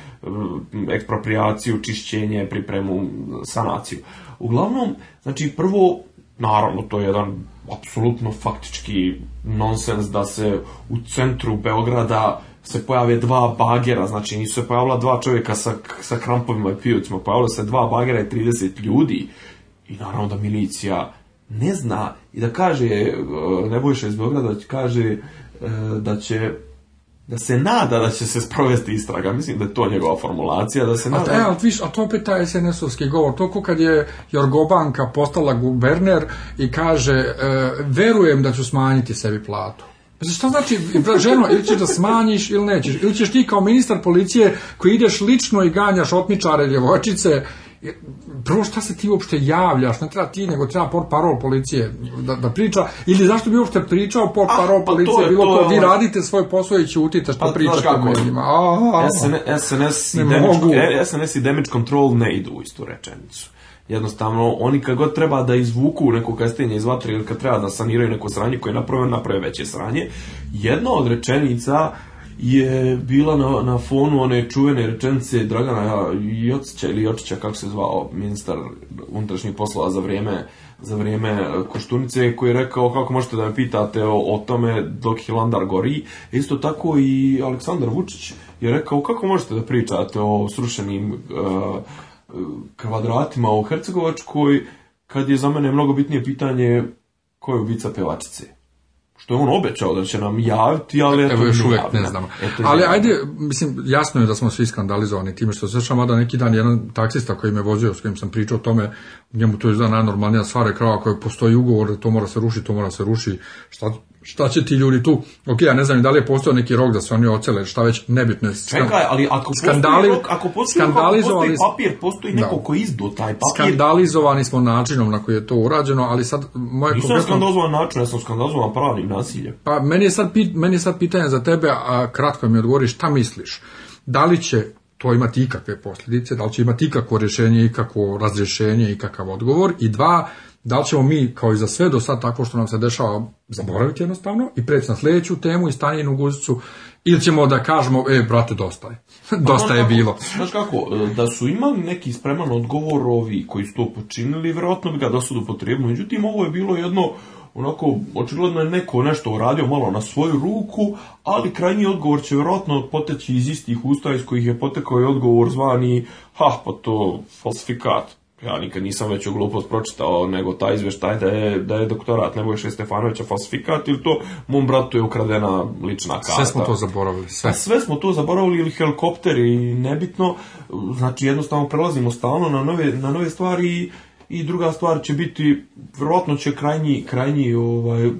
ekspropriaciju, čišćenje, pripremu, sanaciju. Uglavnom, znači prvo, naravno to je jedan apsolutno faktički nonsens da se u centru Beograda se pojave dva bagera, znači nisu se pojavila dva čovjeka sa, sa krampovima i pijucima, pojavilo se dva bagera i 30 ljudi. I naravno da milicija ne zna i da kaže e, Nebojša iz Beograda, kaže E, da će da se nada da će se sprovesti istraga. Mislim da je to njegova formulacija. Da se nada... A, evo, a to opet taj SNS-ovski govor. toliko kad je Jorgobanka postala guberner i kaže e, verujem da ću smanjiti sebi platu. Pa što znači, ženo, ili ćeš da smanjiš ili nećeš, ili ćeš ti kao ministar policije koji ideš lično i ganjaš otmičare ljevočice prvo šta se ti uopšte javljaš, ne treba ti, nego treba port parol policije da, da priča, ili zašto bi uopšte pričao port ah, parol pa policije, bilo ko, vi ono. radite svoj posao i ćutite šta pa, pričate u medijima. SNS, e, i damage, control ne idu u istu rečenicu. Jednostavno, oni kad god treba da izvuku neko kastinje iz vatre ili kad treba da saniraju neko sranje koje naprave, naprave veće sranje, jedna od rečenica je bila na, na fonu one čuvene rečenice Dragana Jocića ili Jočića, kako se zvao ministar unutrašnjih poslova za vrijeme za vrijeme e, Koštunice koji je rekao kako možete da me pitate o, tome dok Hilandar gori. Isto tako i Aleksandar Vučić je rekao kako možete da pričate o srušenim e, kvadratima u Hercegovačkoj kad je za mene mnogo bitnije pitanje koje je ubica pevačice što je on obećao da će nam javiti, ali eto, Evo još uvijek ne znamo. ali ajde, mislim, jasno je da smo svi skandalizovani time što se mada neki dan jedan taksista koji me vozio, s kojim sam pričao o tome, njemu to je najnormalnija stvar, je krava koja postoji ugovor, to mora se rušiti, to mora se rušiti, šta šta će ti ljudi tu, ok, ja ne znam da li je postao neki rok da se oni ocele, šta već, nebitno je. Čekaj, ali ako postoji ako postoji, papir, postoji neko izdu taj papir. Skandalizovani smo načinom na koji je to urađeno, ali sad... Moje Nisam skandalizovan način, ja sam skandalizovan pravnim nasiljem. Pa meni je, sad, pitanje za tebe, a kratko mi odgovoriš, šta misliš. Da li će to imati ikakve posljedice, da li će imati ikakvo rješenje, ikakvo razrješenje, ikakav odgovor i dva, da li ćemo mi, kao i za sve do sad, tako što nam se dešava, zaboraviti jednostavno i preći na sljedeću temu i stanjenu guzicu, ili ćemo da kažemo, e, brate, dosta je. Pa dosta je bilo. Znaš kako, e, da su imali neki spreman odgovor ovi koji su to počinili, vjerojatno bi ga da su potrebno Međutim, ovo je bilo jedno, onako, očigledno je neko nešto uradio malo na svoju ruku, ali krajnji odgovor će vjerojatno poteći iz istih usta iz kojih je potekao i odgovor zvani, ha, pa to, falsifikat, ja nikad nisam veću glupost pročitao nego taj izveštaj da je, da je doktorat Nebojše Stefanovića falsifikat ili to mom bratu je ukradena lična karta. Sve smo to zaboravili. Sve, smo to zaboravili ili helikopter i nebitno. Znači jednostavno prelazimo stalno na nove, na nove stvari i, druga stvar će biti, vjerojatno će krajnji, krajnji ovaj,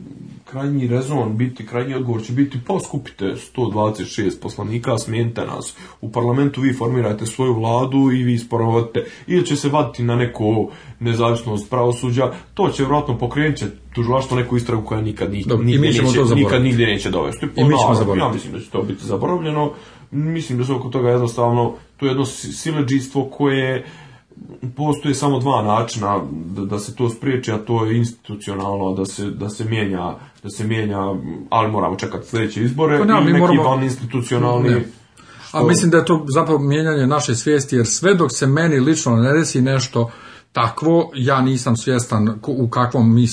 krajnji rezon biti, krajnji odgovor će biti pa skupite 126 poslanika, smijenite nas. U parlamentu vi formirate svoju vladu i vi sporovate. Ili će se vaditi na neko nezavisnost pravosuđa, to će vjerojatno pokrenut će tužilaštvo neku istragu koja nikad, nigdje, neće, dovesti. I mi ćemo da, pa, Ja mislim da će to biti zaboravljeno. Mislim da se oko toga jednostavno, to je jedno sileđistvo koje postoji samo dva načina da, se to spriječi, a to je institucionalno da se, da se mijenja, da se mijenja, ali moramo čekati sljedeće izbore pa neki van institucionalni A mislim da je to zapravo mijenjanje naše svijesti, jer sve dok se meni lično ne desi nešto takvo, ja nisam svjestan u kakvom mi e,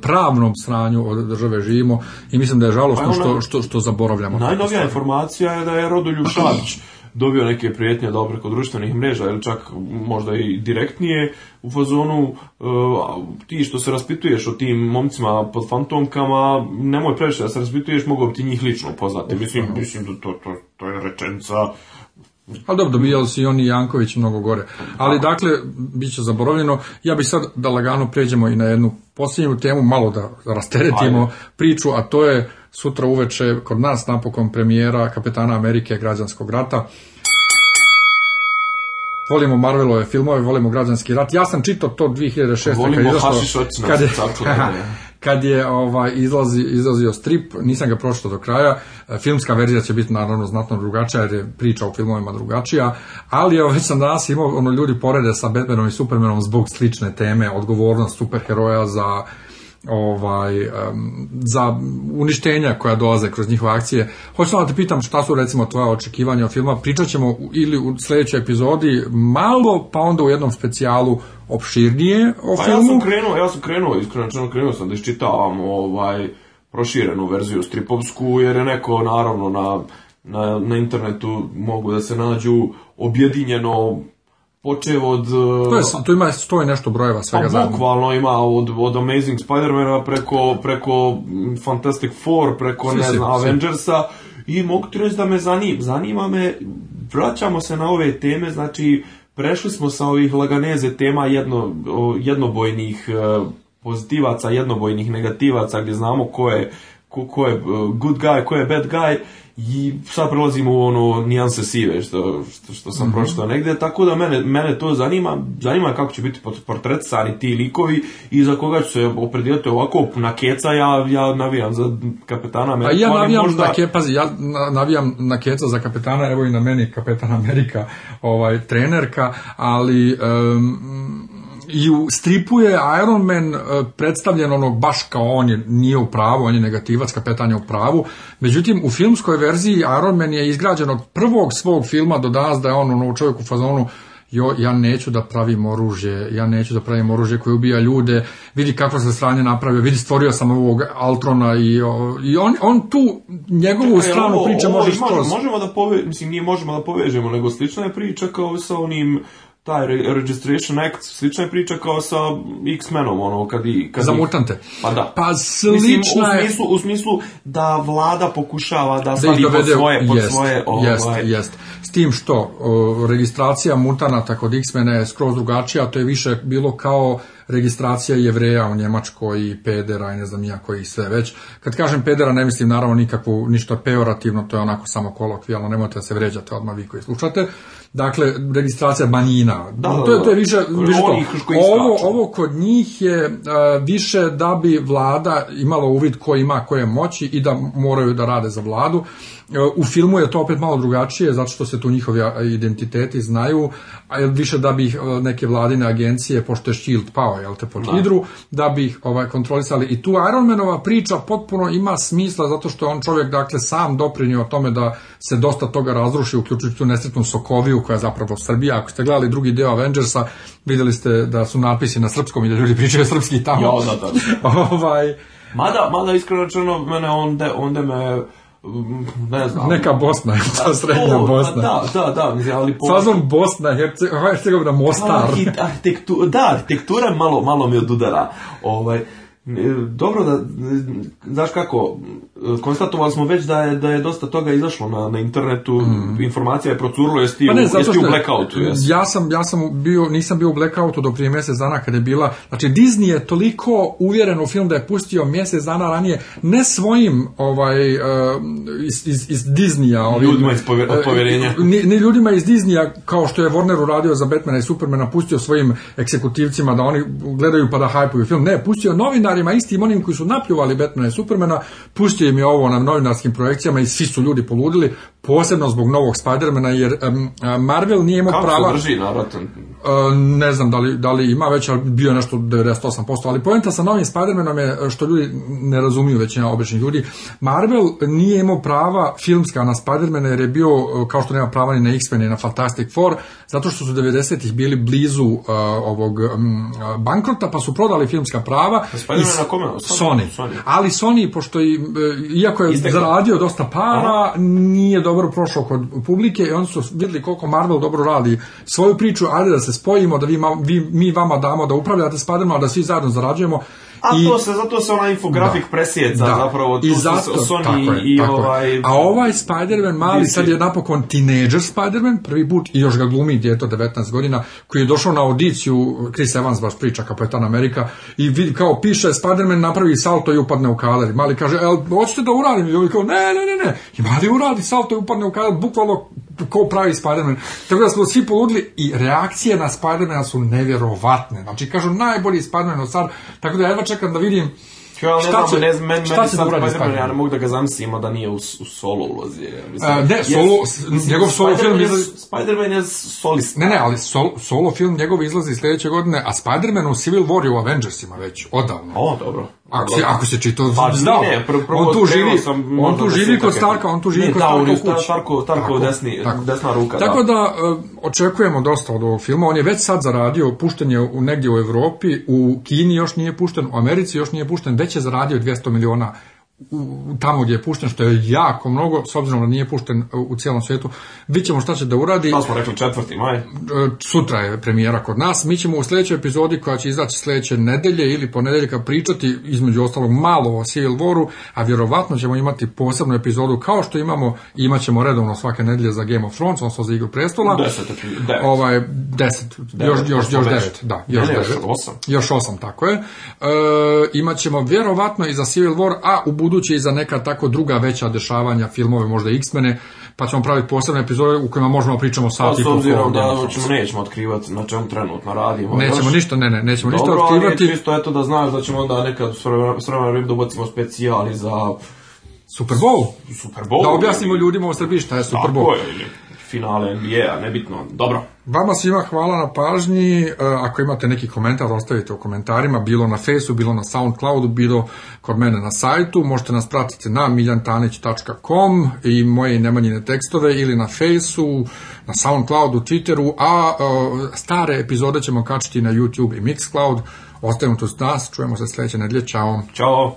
pravnom stranju od države živimo i mislim da je žalostno pa što, što, što zaboravljamo. Najnovija informacija je da je Rodolju Šabić dobio neke prijetnje dobro preko društvenih mreža ili čak možda i direktnije u fazonu e, ti što se raspituješ o tim momcima pod fantomkama, nemoj previše da se raspituješ, mogu ti njih lično poznati. Mislim, da to, je rečenica a pa dobro, dobijali su i oni Janković mnogo gore. Ali dakle, bit će zaboravljeno. Ja bih sad da lagano pređemo i na jednu posljednju temu, malo da rasteretimo priču, a to je sutra uveče kod nas napokon premijera kapetana Amerike građanskog rata. Volimo Marvelove filmove, volimo građanski rat. Ja sam čitao to 2006. Volimo kad je, kad je ovaj, izlazi, izlazio strip, nisam ga pročitao do kraja, e, filmska verzija će biti naravno znatno drugačija jer je priča u filmovima drugačija, ali evo, ovaj, već sam danas imao ono, ljudi porede sa Batmanom i Supermanom zbog slične teme, odgovornost superheroja za ovaj, za uništenja koja dolaze kroz njihove akcije. Hoću da te pitam šta su recimo tvoja očekivanja o filma. Pričat ćemo ili u sljedećoj epizodi malo, pa onda u jednom specijalu opširnije o pa filmu. ja sam krenuo, ja sam krenuo, iskreno krenuo sam da iščitavam ovaj, proširenu verziju stripovsku, jer je neko naravno na, na, na internetu mogu da se nađu objedinjeno počeo od... E, to, je, to ima nešto brojeva pa svega ima od, od Amazing Spider-Mana preko, preko Fantastic Four, preko ne znam, Avengersa i mogu ti reći da me zanima. Zanima me, vraćamo se na ove teme, znači prešli smo sa ovih laganeze tema jedno, jednobojnih e, pozitivaca, jednobojnih negativaca gdje znamo ko je, ko je e, good guy, ko je bad guy i sad prelazimo u ono nijanse sive što, što, što sam mm pročitao negdje, tako da mene, mene to zanima, zanima kako će biti sani ti likovi i za koga ću se opredijeliti ovako, na Keca ja, ja navijam za kapetana Amerika. ja navijam, možda... na ja navijam na Keca za kapetana, evo i na meni kapetan Amerika, ovaj, trenerka, ali i u stripu je Iron Man e, predstavljen ono baš kao on je, nije u pravu, on je negativac, kapetan je u pravu. Međutim, u filmskoj verziji Iron Man je izgrađen od prvog svog filma do danas da je on ono, čovjek u fazonu jo, ja neću da pravim oružje, ja neću da pravim oružje koje ubija ljude, vidi kako se stranje napravio, vidi stvorio sam ovog Altrona i, i on, on tu njegovu Čekaj, stranu može što... možemo da pove, mislim, nije možemo da povežemo, nego slična je priča kao sa onim taj Registration Act, slična je priča kao sa X-menom, ono, kad i... Kad Za ih... mutante. Pa da. Pa u smislu, u smislu da vlada pokušava da, da pod svoje, pod ovaj- jest. S tim što registracija mutanata kod X-mena je skroz drugačija, to je više bilo kao registracija jevreja u Njemačkoj i pedera i ne znam ja koji sve već. Kad kažem pedera ne mislim naravno nikakvu ništa peorativno, to je onako samo kolokvijalno, nemojte da se vređate odmah vi koji slušate dakle, registracija manjina. To, je, to je više, više to. Ovo, ovo kod njih je e, više da bi vlada imala uvid ko ima koje moći i da moraju da rade za vladu. E, u filmu je to opet malo drugačije, zato što se tu njihovi identiteti znaju, a više da bi e, neke vladine agencije, pošto je Shield pao, jel te, pod hidru, da bi ih ovaj, kontrolisali. I tu Ironmanova priča potpuno ima smisla, zato što je on čovjek, dakle, sam doprinio tome da se dosta toga razruši, uključujući tu nesretnu Sokoviju, koja je zapravo Srbija. Ako ste gledali drugi dio Avengersa, vidjeli ste da su napisi na srpskom i da ljudi pričaju srpski tamo. ovaj... Mada, iskreno mene onda, onda me ne znam. Neka Bosna, ta srednja to, pa Bosna. Da, da, da, mislim, ali... Po... Sazom Bosna, Hercegovina, Mostar. Arhitektu, da, arhitektura malo, malo mi odudara. Ovaj, E, dobro, da, znaš kako, konstatovali smo već da je, da je dosta toga izašlo na, na internetu, mhm. informacija je procurilo, jesi ti, pa u, blackoutu? Ja, sam, ja sam bio, nisam bio u blackoutu do prije mjesec dana kada je bila, znači Disney je toliko uvjeren u film da je pustio mjesec dana ranije, ne svojim ovaj, eh, iz, iz, iz Disneya. Ovim, ljudima iz eh, povjerenja. Ni, ljudima iz Disneya, kao što je Warner uradio za Batmana i Supermana, pustio svojim eksekutivcima da oni gledaju pa da hajpuju film, ne, pustio novina novinarima, istim onim koji su napljuvali Batmana i Supermana, pustio im je ovo na novinarskim projekcijama i svi su ljudi poludili, posebno zbog novog Spidermana, jer Marvel nije imao prava... Kako drži e, Ne znam da li, ima već, ali bio je nešto 98%, ali poenta sa novim Spidermanom je, što ljudi ne razumiju većina običnih ljudi, Marvel nije imao prava filmska na Spidermana jer je bio, e, kao što nema prava ni na X-Men ni na Fantastic Four, zato što su 90-ih bili blizu e, ovog mm, bankrota, pa su prodali filmska prava. Pa ali, Sony. Ali Sony, pošto e, iako je zaradio dosta para, nije dobro prošao kod publike i oni su vidjeli koliko Marvel dobro radi svoju priču, ajde da se spojimo, da vi, mi vama damo da upravljate s ali da svi zajedno zarađujemo a to se, zato se ona infografik presjeca zapravo, tu i zato, Sony i ovaj... A ovaj Spider-Man mali, sad je napokon teenager Spider-Man, prvi put, i još ga glumi djeto 19 godina, koji je došao na audiciju, Chris Evans baš priča, kapetan Amerika, i vidi, kao piše Spider-Man napravi salto i upadne u kaleri. Mali kaže, el, hoćete da uradim? I kao, ne, ne, ne, ne. I mali uradi salto i upadne u kader, bukvalno ko pravi Spider-Man? Tako da smo svi poludili i reakcije na spider Spider-Mana su nevjerovatne. Znači, kažu najbolji Spider-Man od sad, tako da jedva čekam da vidim ja, šta će, ne men, šta Spider-Man? Ja ne mogu da ga zamislim da nije u, solo ulozi. Mislim, ne, solo, njegov solo film Spider-Man je solista. Ne, ne, ali solo film njegov izlazi sljedeće godine, a Spider-Man u Civil War i u Avengersima već, odavno. O, dobro. Ako se, ako se čitao, pa, znao. Ne, on tu živi, sam, on tu živi kod Starka, on tu živi kod Starka u kući. Starko, Starko desni, tako. desna ruka. Tako da, da e, očekujemo dosta od ovog filma. On je već sad zaradio, pušten je u, negdje u Europi, u Kini još nije pušten, u Americi još nije pušten, već je zaradio 200 miliona tamo gdje je pušten, što je jako mnogo, s obzirom da nije pušten u cijelom svijetu, vidjet ćemo šta će da uradi. Pa smo rekli maj. E, sutra je premijera kod nas. Mi ćemo u sljedećoj epizodi koja će izaći sljedeće nedelje ili ponedjeljka pričati između ostalog malo o Civil Waru, a vjerovatno ćemo imati posebnu epizodu kao što imamo, imat ćemo redovno svake nedjelje za Game of Thrones, odnosno za Igru prestola. Deset, Ovaj, deset. još, još, još devet. Da, još, ne, još osam. Još tako je. E, imat ćemo vjerovatno i za Civil War, a u buduće i za neka tako druga veća dešavanja, filmove, možda X-mene, pa ćemo praviti posebne epizode u kojima možemo pričamo sat pa i S obzirom da ćemo, nećemo otkrivati na čemu trenutno radimo. Nećemo ništa, ne, ne, nećemo ništa otkrivati. Dobro, eto da znaš da ćemo onda nekad s vremenom dobacimo specijali za... Super Bowl? Super Bowl. Da objasnimo ljudima u Srbiji šta je Super Bowl. Tako je, finale NBA, nebitno. Dobro. Vama svima hvala na pažnji. E, ako imate neki komentar, ostavite u komentarima, bilo na Facebooku, bilo na Soundcloudu, bilo kod mene na sajtu. Možete nas pratiti na miljantanić.com i moje nemanjine tekstove ili na Facebooku, na Soundcloudu, Twitteru, a e, stare epizode ćemo kačiti na YouTube i Mixcloud. Ostajemo tu s nas, čujemo se sljedeće nedlje, Ćao. Ćao.